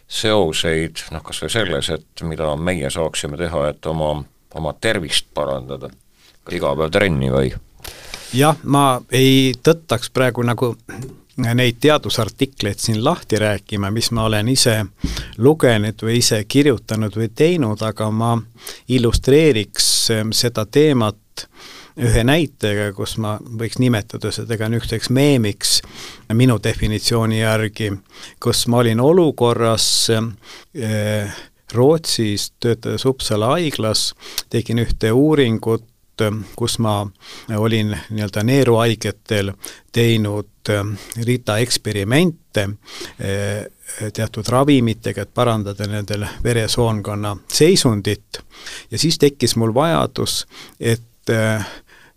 seoseid, noh kas või selles, et mida meie saaksime teha, et oma, oma tervist parandada, iga päev trenni või? jah, ma ei tõttaks praegu nagu neid teadusartikleid siin lahti rääkima, mis ma olen ise lugenud või ise kirjutanud või teinud, aga ma illustreeriks seda teemat ühe näitega, kus ma võiks nimetada seda ka niisuguseks meemiks minu definitsiooni järgi, kus ma olin olukorras äh, Rootsis, töötades Uppsala haiglas, tegin ühte uuringut, kus ma olin nii-öelda neeruhaigetel teinud rida eksperimente teatud ravimitega, et parandada nendel veresoonkonna seisundit. Ja siis tekkis mul vajadus, et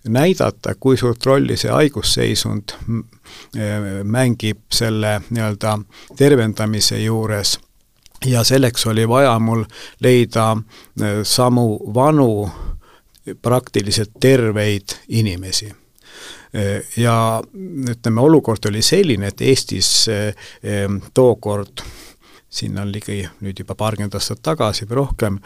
näidata, kui suurt rolli see haigusseisund mängib selle nii-öelda tervendamise juures. Ja selleks oli vaja mul leida samu vanu praktiliselt terveid inimesi ja ütleme, olukord oli selline, et Eestis tookord siin on ligi nüüd juba paarkümmend aastat tagasi või rohkem,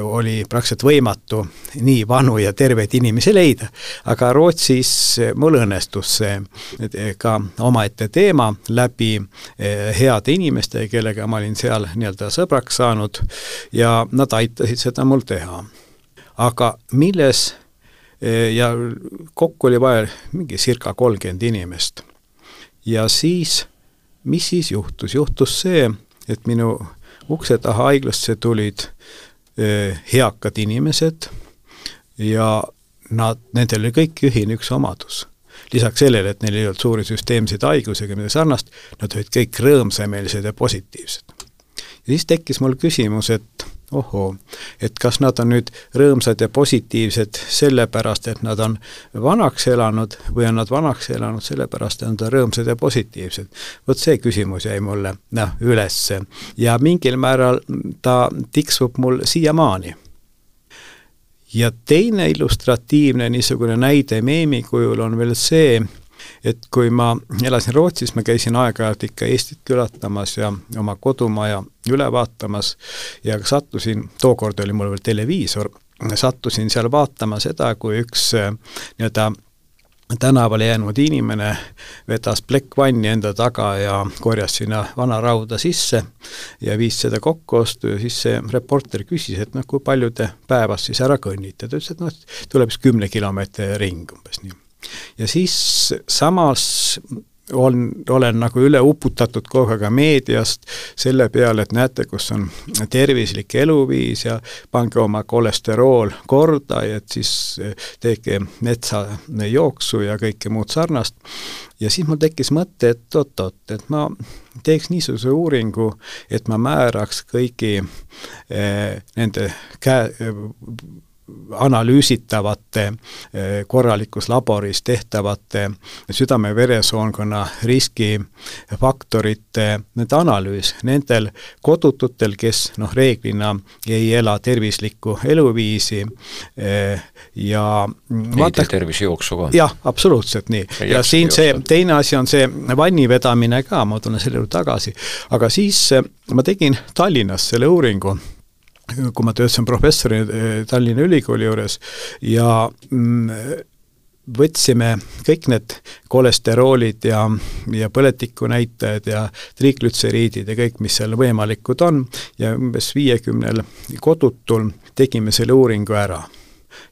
oli praktiliselt võimatu nii vanu ja terveid inimesi leida. aga Rootsis mul õnnestus see eh, ka omaette teema läbi eh, heade inimeste, kellega ma olin seal nii-öelda sõbraks saanud ja nad aitasid seda mul teha. Aga milles ja kokku oli vaja mingi circa kolmkümmend inimest. ja siis mis siis juhtus, juhtus see, et minu ukse taha haiglasse tulid eh, eakad inimesed ja nad, nendel oli kõik ühine üks omadus. lisaks sellele, et neil ei olnud suuri süsteemseid haigusi ega midagi sarnast, nad olid kõik rõõmsameelsed ja positiivsed. ja siis tekkis mul küsimus, et ohoo, et kas nad on nüüd rõõmsad ja positiivsed sellepärast, et nad on vanaks elanud või on nad vanaks elanud sellepärast, et nad on rõõmsad ja positiivsed. vot see küsimus jäi mulle noh, ülesse ja mingil määral ta tiksub mul siiamaani. ja teine illustratiivne niisugune näide meemi kujul on veel see, et kui ma elasin Rootsis, ma käisin aeg-ajalt ikka Eestit külatamas ja oma kodumaja üle vaatamas ja sattusin, tookord oli mul veel televiisor, sattusin seal vaatama seda, kui üks äh, nii-öelda tänavale jäänud inimene vedas plekkvanni enda taga ja korjas sinna vana rauda sisse ja viis seda kokkuostu ja siis see reporter küsis, et noh, kui palju te päevas siis ära kõnnite, ta ütles, et noh, tuleb siis kümne kilomeetri ring umbes nii ja siis samas on, olen nagu üle uputatud kogu aeg meediast selle peale, et näete, kus on tervislik eluviis ja pange oma kolesterool korda ja et siis tehke metsajooksu ja kõike muud sarnast. ja siis mul tekkis mõte, et oot-oot, et ma teeks niisuguse uuringu, et ma määraks kõigi eh, nende käe analüüsitavate, eh, korralikus laboris tehtavate südame-veresoonkonna riskifaktorite, nende analüüs nendel kodututel, kes noh, reeglina ei ela tervislikku eluviisi eh, ja ei tee tervisejooksu ka? jah, absoluutselt nii. ja siin see teine asi on see vanni vedamine ka, ma tulen selle juurde tagasi, aga siis eh, ma tegin Tallinnas selle uuringu kui ma töötasin professori eh, Tallinna Ülikooli juures ja mm, võtsime kõik need kolesteroolid ja, ja põletikunäitajad ja triiglütseriidid ja kõik, mis seal võimalikud on, ja umbes viiekümnel kodutul tegime selle uuringu ära.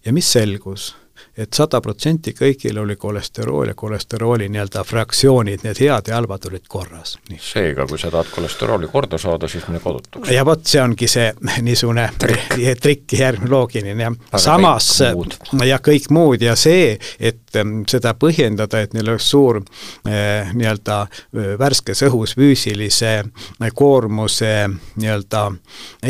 ja mis selgus et sada protsenti kõigil oli kolesterool ja kolesterooli nii-öelda fraktsioonid, need head ja halvad olid korras. seega, kui sa tahad kolesterooli korda saada, siis mine kodutuks. ja vot see ongi see niisugune trikk, järgmine loogiline ja samas ja kõik muud ja see, et ähm, seda põhjendada, et neil oleks suur eh, nii-öelda äh, värskes õhus füüsilise äh, koormuse nii-öelda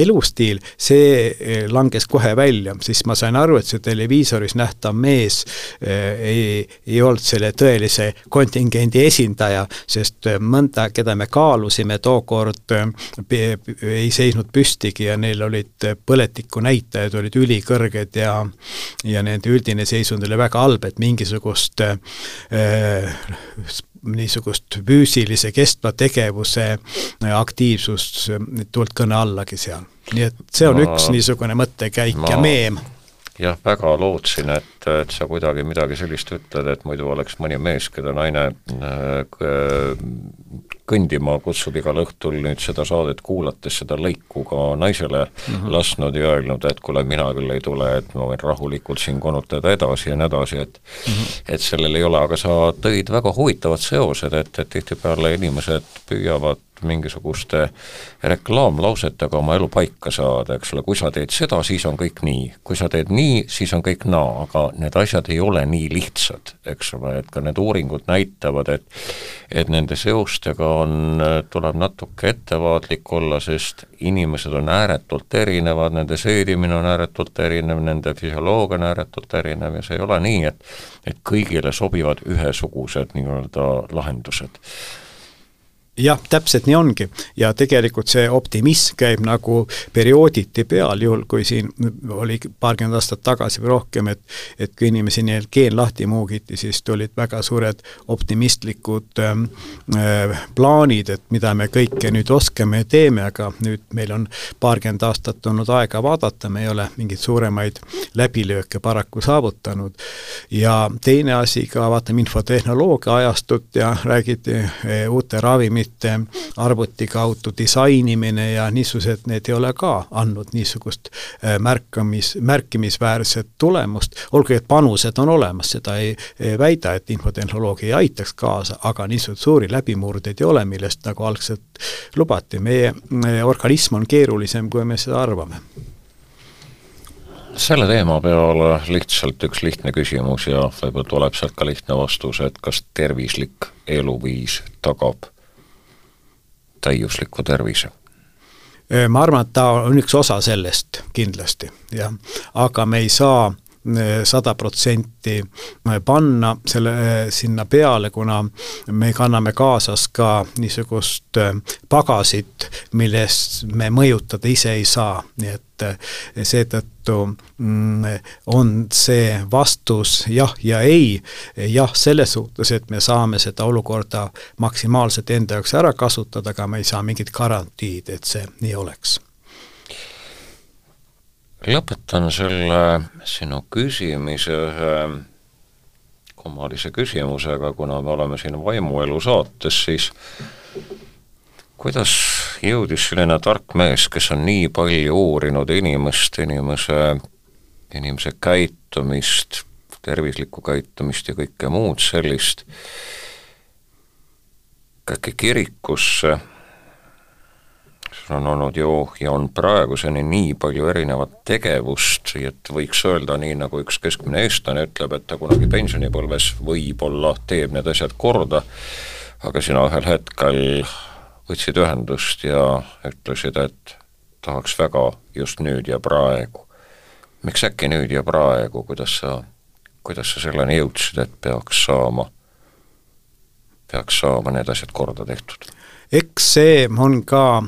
elustiil, see äh, langes kohe välja, siis ma sain aru, et see televiisoris nähtav mees mees eh, ei, ei olnud selle tõelise kontingendi esindaja, sest eh, mõnda, keda me kaalusime tookord, eh, ei seisnud püstigi ja neil olid põletikunäitajad olid ülikõrged ja ja nende üldine seisund oli väga halb, et mingisugust äh, niisugust füüsilise kestva tegevuse aktiivsust tulnud kõne allagi seal. nii et see on ma, üks niisugune mõttekäik ma, ja meem jah, väga lootsin, et, et sa kuidagi midagi sellist ütled, et muidu oleks mõni mees, keda naine äh, kõndima kutsub igal õhtul nüüd seda saadet kuulates, seda lõiku ka naisele mm -hmm. lasknud ja öelnud, et kuule, mina küll ei tule, et ma võin rahulikult siin konutada edasi ja nii edasi, et mm -hmm. et sellel ei ole, aga sa tõid väga huvitavad seosed, et, et tihtipeale inimesed püüavad mingisuguste reklaamlausetega oma elu paika saada, eks ole, kui sa teed seda, siis on kõik nii. kui sa teed nii, siis on kõik naa, aga need asjad ei ole nii lihtsad, eks ole, et ka need uuringud näitavad, et et nende seostega on, tuleb natuke ettevaatlik olla, sest inimesed on ääretult erinevad, nende seedimine on ääretult erinev, nende füsioloogia on ääretult erinev ja see ei ole nii, et et kõigile sobivad ühesugused nii-öelda lahendused jah, täpselt nii ongi ja tegelikult see optimism käib nagu periooditi peal, juhul kui siin oli paarkümmend aastat tagasi või rohkem, et et kui inimesi neil keel lahti muugiti, siis tulid väga suured optimistlikud ähm, äh, plaanid, et mida me kõike nüüd oskame ja teeme, aga nüüd meil on paarkümmend aastat olnud aega vaadata, me ei ole mingeid suuremaid läbilööke paraku saavutanud. ja teine asi ka, vaatame infotehnoloogia ajastut ja räägiti äh, uute ravimite programmide arvuti kaudu disainimine ja niisugused, need ei ole ka andnud niisugust äh, märkamis, märkimisväärset tulemust, olgugi et panused on olemas, seda ei, ei väida, et infotehnoloogia ei aitaks kaasa, aga niisuguseid suuri läbimurdeid ei ole, millest nagu algselt lubati, meie organism on keerulisem, kui me seda arvame. Selle teema peale lihtsalt üks lihtne küsimus ja võib-olla tuleb sealt ka lihtne vastus, et kas tervislik eluviis tagab täiusliku tervise? ma arvan, et ta on üks osa sellest kindlasti, jah, aga me ei saa sada protsenti panna selle sinna peale, kuna me kanname kaasas ka niisugust pagasit, millest me mõjutada ise ei saa, nii et seetõttu mm, on see vastus jah ja ei, jah, selles suhtes, et me saame seda olukorda maksimaalselt enda jaoks ära kasutada, aga me ei saa mingit garantiid, et see nii oleks. Lõpetan selle sinu küsimise ühe kummalise küsimusega, kuna me oleme siin vaimuelu saates, siis kuidas jõudis selline tark mees, kes on nii palju uurinud inimest, inimese, inimese käitumist, tervislikku käitumist ja kõike muud sellist, äkki kirikusse. On olnud ju ja on praeguseni nii palju erinevat tegevust, et võiks öelda nii, nagu üks keskmine eestlane ütleb, et ta kunagi pensionipõlves võib-olla teeb need asjad korda, aga sina ühel hetkel võtsid ühendust ja ütlesid, et tahaks väga just nüüd ja praegu. miks äkki nüüd ja praegu, kuidas sa, kuidas sa selleni jõudsid, et peaks saama, peaks saama need asjad korda tehtud? eks see on ka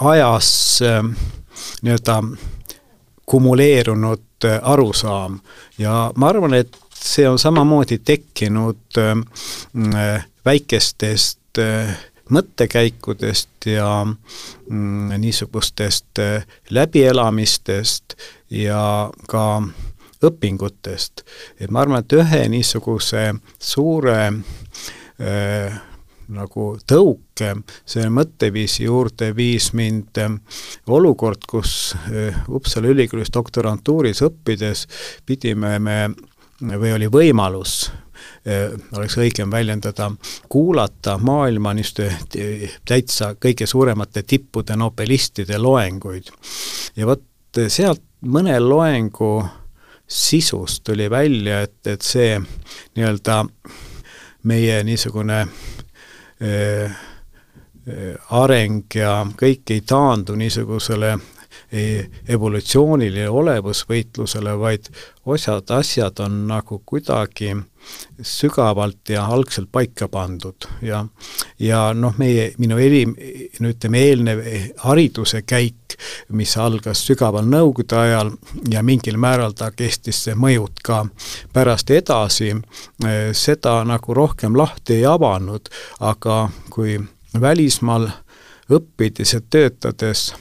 ajas äh, nii-öelda kumuleerunud äh, arusaam ja ma arvan, et see on samamoodi tekkinud äh, väikestest mõttekäikudest ja mm, niisugustest läbielamistest ja ka õpingutest. et ma arvan, et ühe niisuguse suure äh, nagu tõuke selle mõtteviisi juurde viis mind ähm, olukord, kus Uppsala ülikoolis doktorantuuris õppides pidime me või oli võimalus oleks õigem väljendada, kuulata maailma niisuguste täitsa kõige suuremate tippude nobelistide loenguid. ja vot sealt mõne loengu sisust tuli välja, et, et see nii-öelda meie niisugune Äh, äh, areng ja kõik ei taandu niisugusele äh, evolutsioonile ja olevusvõitlusele, vaid osad asjad on nagu kuidagi sügavalt ja algselt paika pandud ja ja noh, meie, minu eri, no ütleme, eelnev hariduse käik, mis algas sügaval Nõukogude ajal ja mingil määral ta kestis, see mõjud ka pärast edasi, seda nagu rohkem lahti ei avanud, aga kui välismaal õppides ja töötades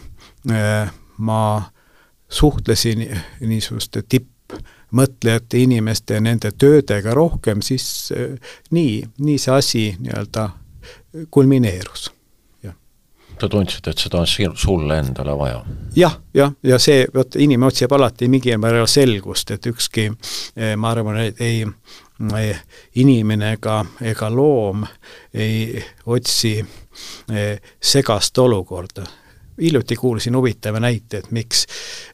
ma suhtlesin niisuguste tipp mõtlejate inimeste ja nende töödega rohkem, siis äh, nii, nii see asi nii-öelda kulmineerus. Sa tundsid, et seda on sulle endale vaja? Ja,? jah, jah, ja see, vot inimene otsib alati mingil määral selgust, et ükski, äh, ma arvan, et ei, ei inimene ega, ega loom ei otsi segast olukorda hiljuti kuulsin huvitava näite, et miks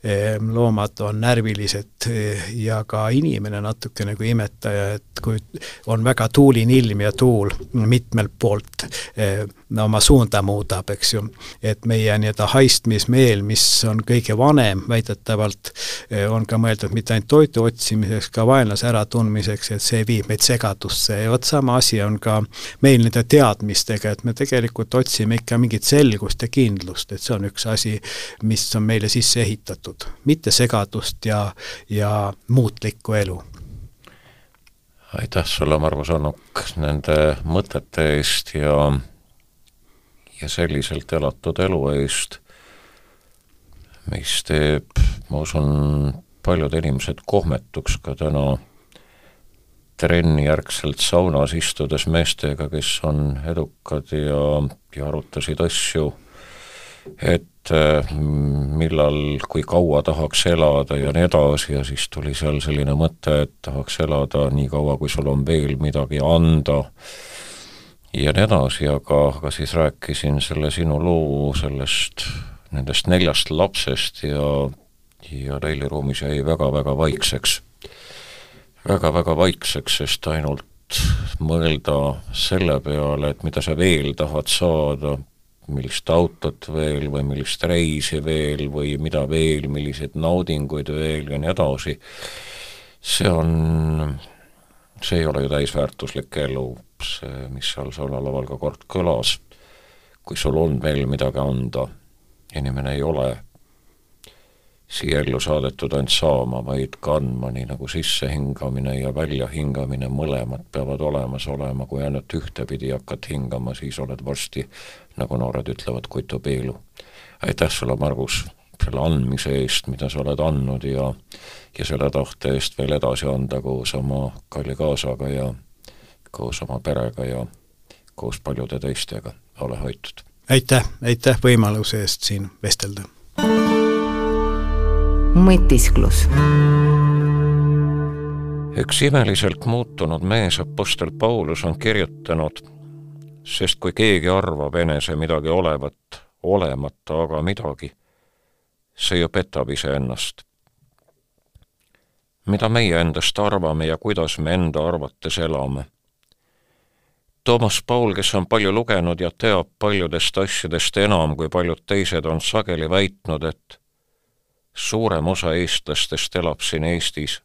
ehm, loomad on närvilised eh, ja ka inimene natuke nagu imetaja, et kui on väga tuuline ilm ja tuul mitmelt poolt eh, no, oma suunda muudab, eks ju, et meie nii-öelda haistmismeel, mis on kõige vanem väidetavalt, eh, on ka mõeldud mitte ainult toidu otsimiseks, ka vaenlase äratundmiseks, et see viib meid segadusse. Ja vot sama asi on ka meil nende teadmistega, et me tegelikult otsime ikka mingit selgust ja kindlust, et see on üks asi, mis on meile sisse ehitatud, mitte segadust ja, ja muutlikku elu. aitäh sulle, Margus Annuk, nende mõtete eest ja, ja selliselt elatud elu eest, mis teeb, ma usun, paljud inimesed kohmetuks ka täna trennijärgselt saunas istudes meestega, kes on edukad ja, ja arutasid asju et äh, millal, kui kaua tahaks elada ja nii edasi ja siis tuli seal selline mõte, et tahaks elada nii kaua, kui sul on veel midagi anda ja nii edasi, aga, aga siis rääkisin selle sinu loo sellest, nendest neljast lapsest ja, ja Reili-ruumis jäi väga-väga vaikseks väga,. väga-väga vaikseks, sest ainult mõelda selle peale, et mida sa veel tahad saada, millist autot veel või millist reisi veel või mida veel, milliseid naudinguid veel ja nii edasi, see on, see ei ole ju täisväärtuslik elu, see, mis seal sõnalaval ka kord kõlas, kui sul on veel midagi anda, inimene ei ole siia ellu saadetud ainult saama, vaid ka andma, nii nagu sissehingamine ja väljahingamine, mõlemad peavad olemas olema, kui ainult ühtepidi hakkad hingama, siis oled varsti, nagu noored ütlevad, kutupiilu. aitäh sulle, Margus, selle andmise eest, mida sa oled andnud ja ja selle tahte eest veel edasi anda koos oma kalli kaasaga ja koos oma perega ja koos paljude teistega, ole hoitud! aitäh, aitäh võimaluse eest siin vestelda! Mõtisklus. üks imeliselt muutunud mees, Apostel Paulus, on kirjutanud, sest kui keegi arvab enese midagi olevat, olemata aga midagi, see ju petab iseennast. mida meie endast arvame ja kuidas me enda arvates elame? Toomas Paul, kes on palju lugenud ja teab paljudest asjadest enam kui paljud teised, on sageli väitnud, et suurem osa eestlastest elab siin Eestis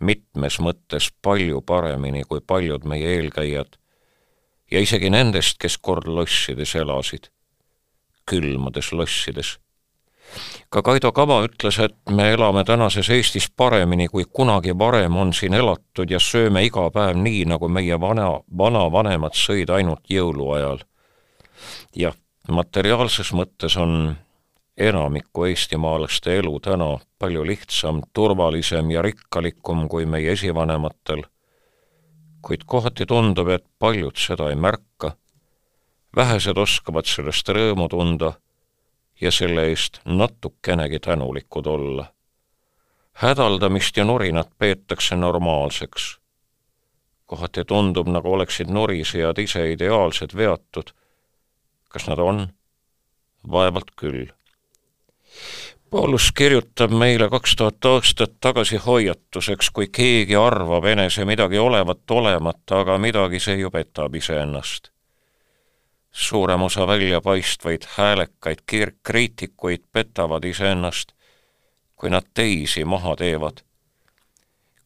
mitmes mõttes palju paremini kui paljud meie eelkäijad ja isegi nendest, kes kord lossides elasid, külmades lossides. ka Kaido Kava ütles, et me elame tänases Eestis paremini, kui kunagi varem on siin elatud ja sööme iga päev nii, nagu meie vana, vanavanemad sõid ainult jõuluajal. jah, materiaalses mõttes on enamiku eestimaalaste elu täna palju lihtsam, turvalisem ja rikkalikum kui meie esivanematel, kuid kohati tundub, et paljud seda ei märka, vähesed oskavad sellest rõõmu tunda ja selle eest natukenegi tänulikud olla. hädaldamist ja nurinat peetakse normaalseks. kohati tundub, nagu oleksid nurisejad ise ideaalsed veatud. kas nad on? vaevalt küll Paulus kirjutab meile kaks tuhat aastat tagasi hoiatuseks, kui keegi arvab enese midagi olevat olemata, aga midagi see ju petab iseennast. suurem osa väljapaistvaid häälekaid kriitikuid petavad iseennast, kui nad teisi maha teevad.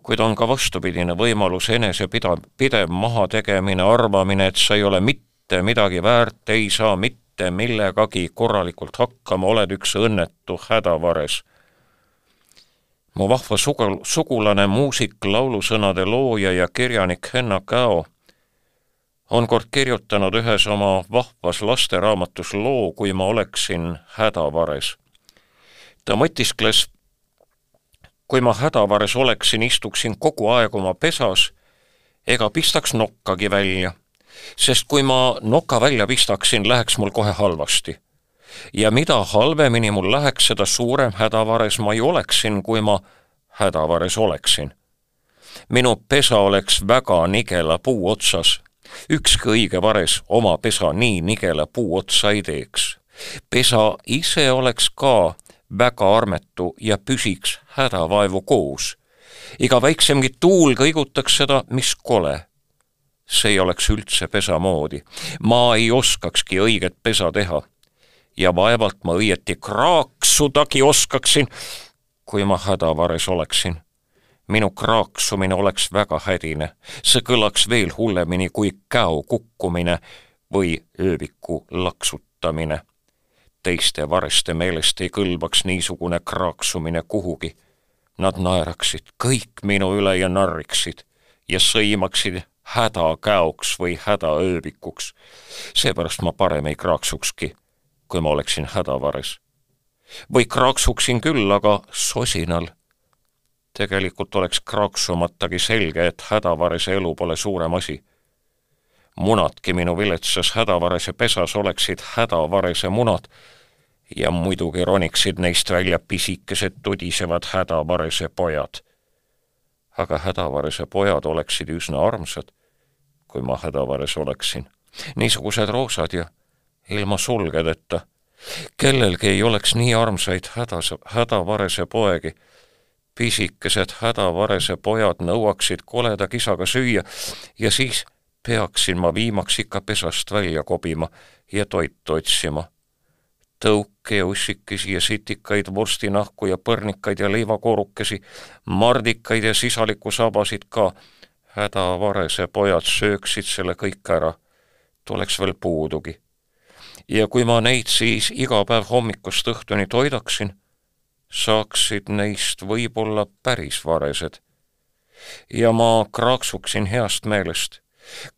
kuid on ka vastupidine võimalus enese pida-, pidev mahategemine, arvamine, et sa ei ole mitte midagi väärt, ei saa mitte mitte millegagi korralikult hakkama, oled üks õnnetu hädavares. mu vahva sugu, sugulane, muusik, laulusõnade looja ja kirjanik Henna Käo on kord kirjutanud ühes oma vahvas lasteraamatus loo Kui ma oleksin hädavares. ta mõtiskles, kui ma hädavares oleksin, istuksin kogu aeg oma pesas ega pistaks nokkagi välja sest kui ma noka välja pistaksin, läheks mul kohe halvasti. ja mida halvemini mul läheks, seda suurem hädavares ma ju oleksin, kui ma hädavares oleksin. minu pesa oleks väga nigela puu otsas ükski õige vares oma pesa nii nigela puu otsa ei teeks. pesa ise oleks ka väga armetu ja püsiks hädavaevu koos. iga väiksemgi tuul kõigutaks seda, mis kole. See ei oleks üldse pesa moodi. ma ei oskakski õiget pesa teha. ja vaevalt ma õieti kraaksudagi oskaksin, kui ma hädavares oleksin minu kraaksumine oleks väga hädine, see kõlaks veel hullemini kui käo kukkumine või ööviku laksutamine teiste vareste meelest ei kõlbaks niisugune kraaksumine kuhugi. Nad naeraksid kõik minu üle ja narriksid ja sõimaksid hädakäoks või hädaöövikuks. seepärast ma parem ei kraaksukski, kui ma oleksin hädavares. või kraaksuksin küll, aga sosinal. tegelikult oleks kraaksumatagi selge, et hädavarese elu pole suurem asi munadki minu viletsas hädavarese pesas oleksid hädavarese munad ja muidugi roniksid neist välja pisikesed tudisevad hädavarese pojad. aga hädavarese pojad oleksid üsna armsad, kui ma hädavares oleksin. niisugused roosad ja ilma sulgedeta. kellelgi ei oleks nii armsaid hädas, hädavarese poegi. pisikesed hädavarese pojad nõuaksid koleda kisaga süüa ja siis peaksin ma viimaks ikka pesast välja kobima ja toitu otsima tõuke ja ussikesi ja sitikaid, vorstinahku ja põrnikaid ja leivakoorukesi, mardikaid ja sisaliku sabasid ka. Hädavarese pojad sööksid selle kõik ära. tuleks veel puudugi. ja kui ma neid siis iga päev hommikust õhtuni toidaksin, saaksid neist võib-olla päris varesed. ja ma kraaksuksin heast meelest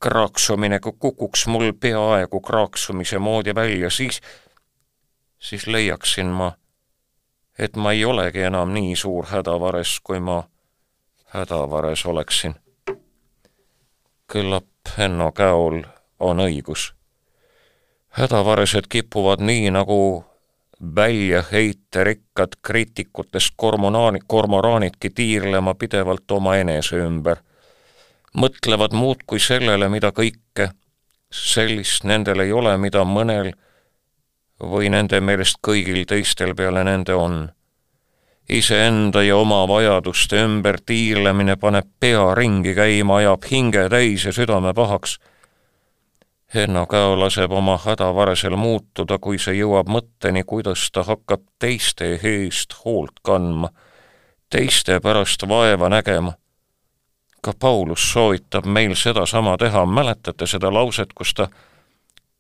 kraaksumine kukuks mul peaaegu kraaksumise moodi välja, siis siis leiaksin ma, et ma ei olegi enam nii suur hädavares, kui ma hädavares oleksin. Küllap Henno Käol on õigus. hädavaresed kipuvad nii nagu väljaheite-rikkad kriitikutest kormonaani, kormoraanidki tiirlema pidevalt omaenese ümber. mõtlevad muudkui sellele, mida kõike, sellist nendel ei ole, mida mõnel või nende meelest kõigil teistel peale nende on. Iseenda ja oma vajaduste ümber tiirlemine paneb pea ringi käima, ajab hinge täis ja südame pahaks. Henno Käo laseb oma hädavaresel muutuda, kui see jõuab mõtteni, kuidas ta hakkab teiste eest hoolt kandma, teiste pärast vaeva nägema ka Paulus soovitab meil sedasama teha, mäletate seda lauset, kus ta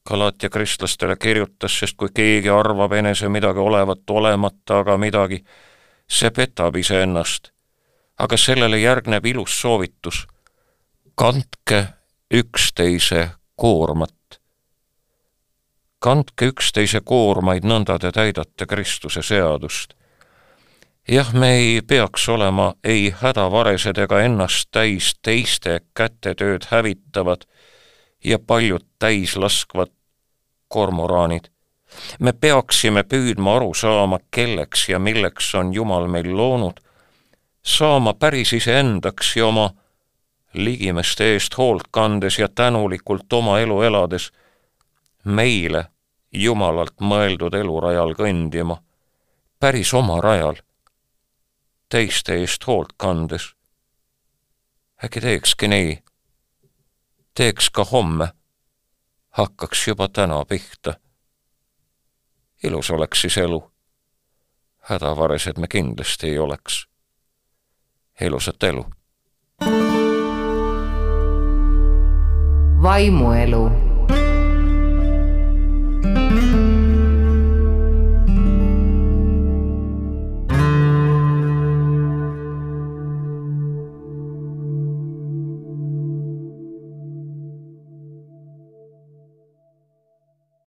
Galatia kristlastele kirjutas, sest kui keegi arvab enese midagi olevat olemata, aga midagi, see petab iseennast. aga sellele järgneb ilus soovitus. kandke üksteise koormat. kandke üksteise koormaid, nõnda te täidate Kristuse seadust. jah, me ei peaks olema ei hädavaresed ega ennast täis teiste kätetööd hävitavad ja paljud täislaskvad kormoraanid. Me peaksime püüdma aru saama, kelleks ja milleks on Jumal meil loonud, saama päris iseendaks ja oma ligimeste eest hoolt kandes ja tänulikult oma elu elades meile Jumalalt mõeldud elurajal kõndima, päris oma rajal, teiste eest hoolt kandes. äkki teekski nii teeks ka homme, hakkaks juba täna pihta. Ilus oleks siis elu. hädavaresed me kindlasti ei oleks. ilusat elu. vaimuelu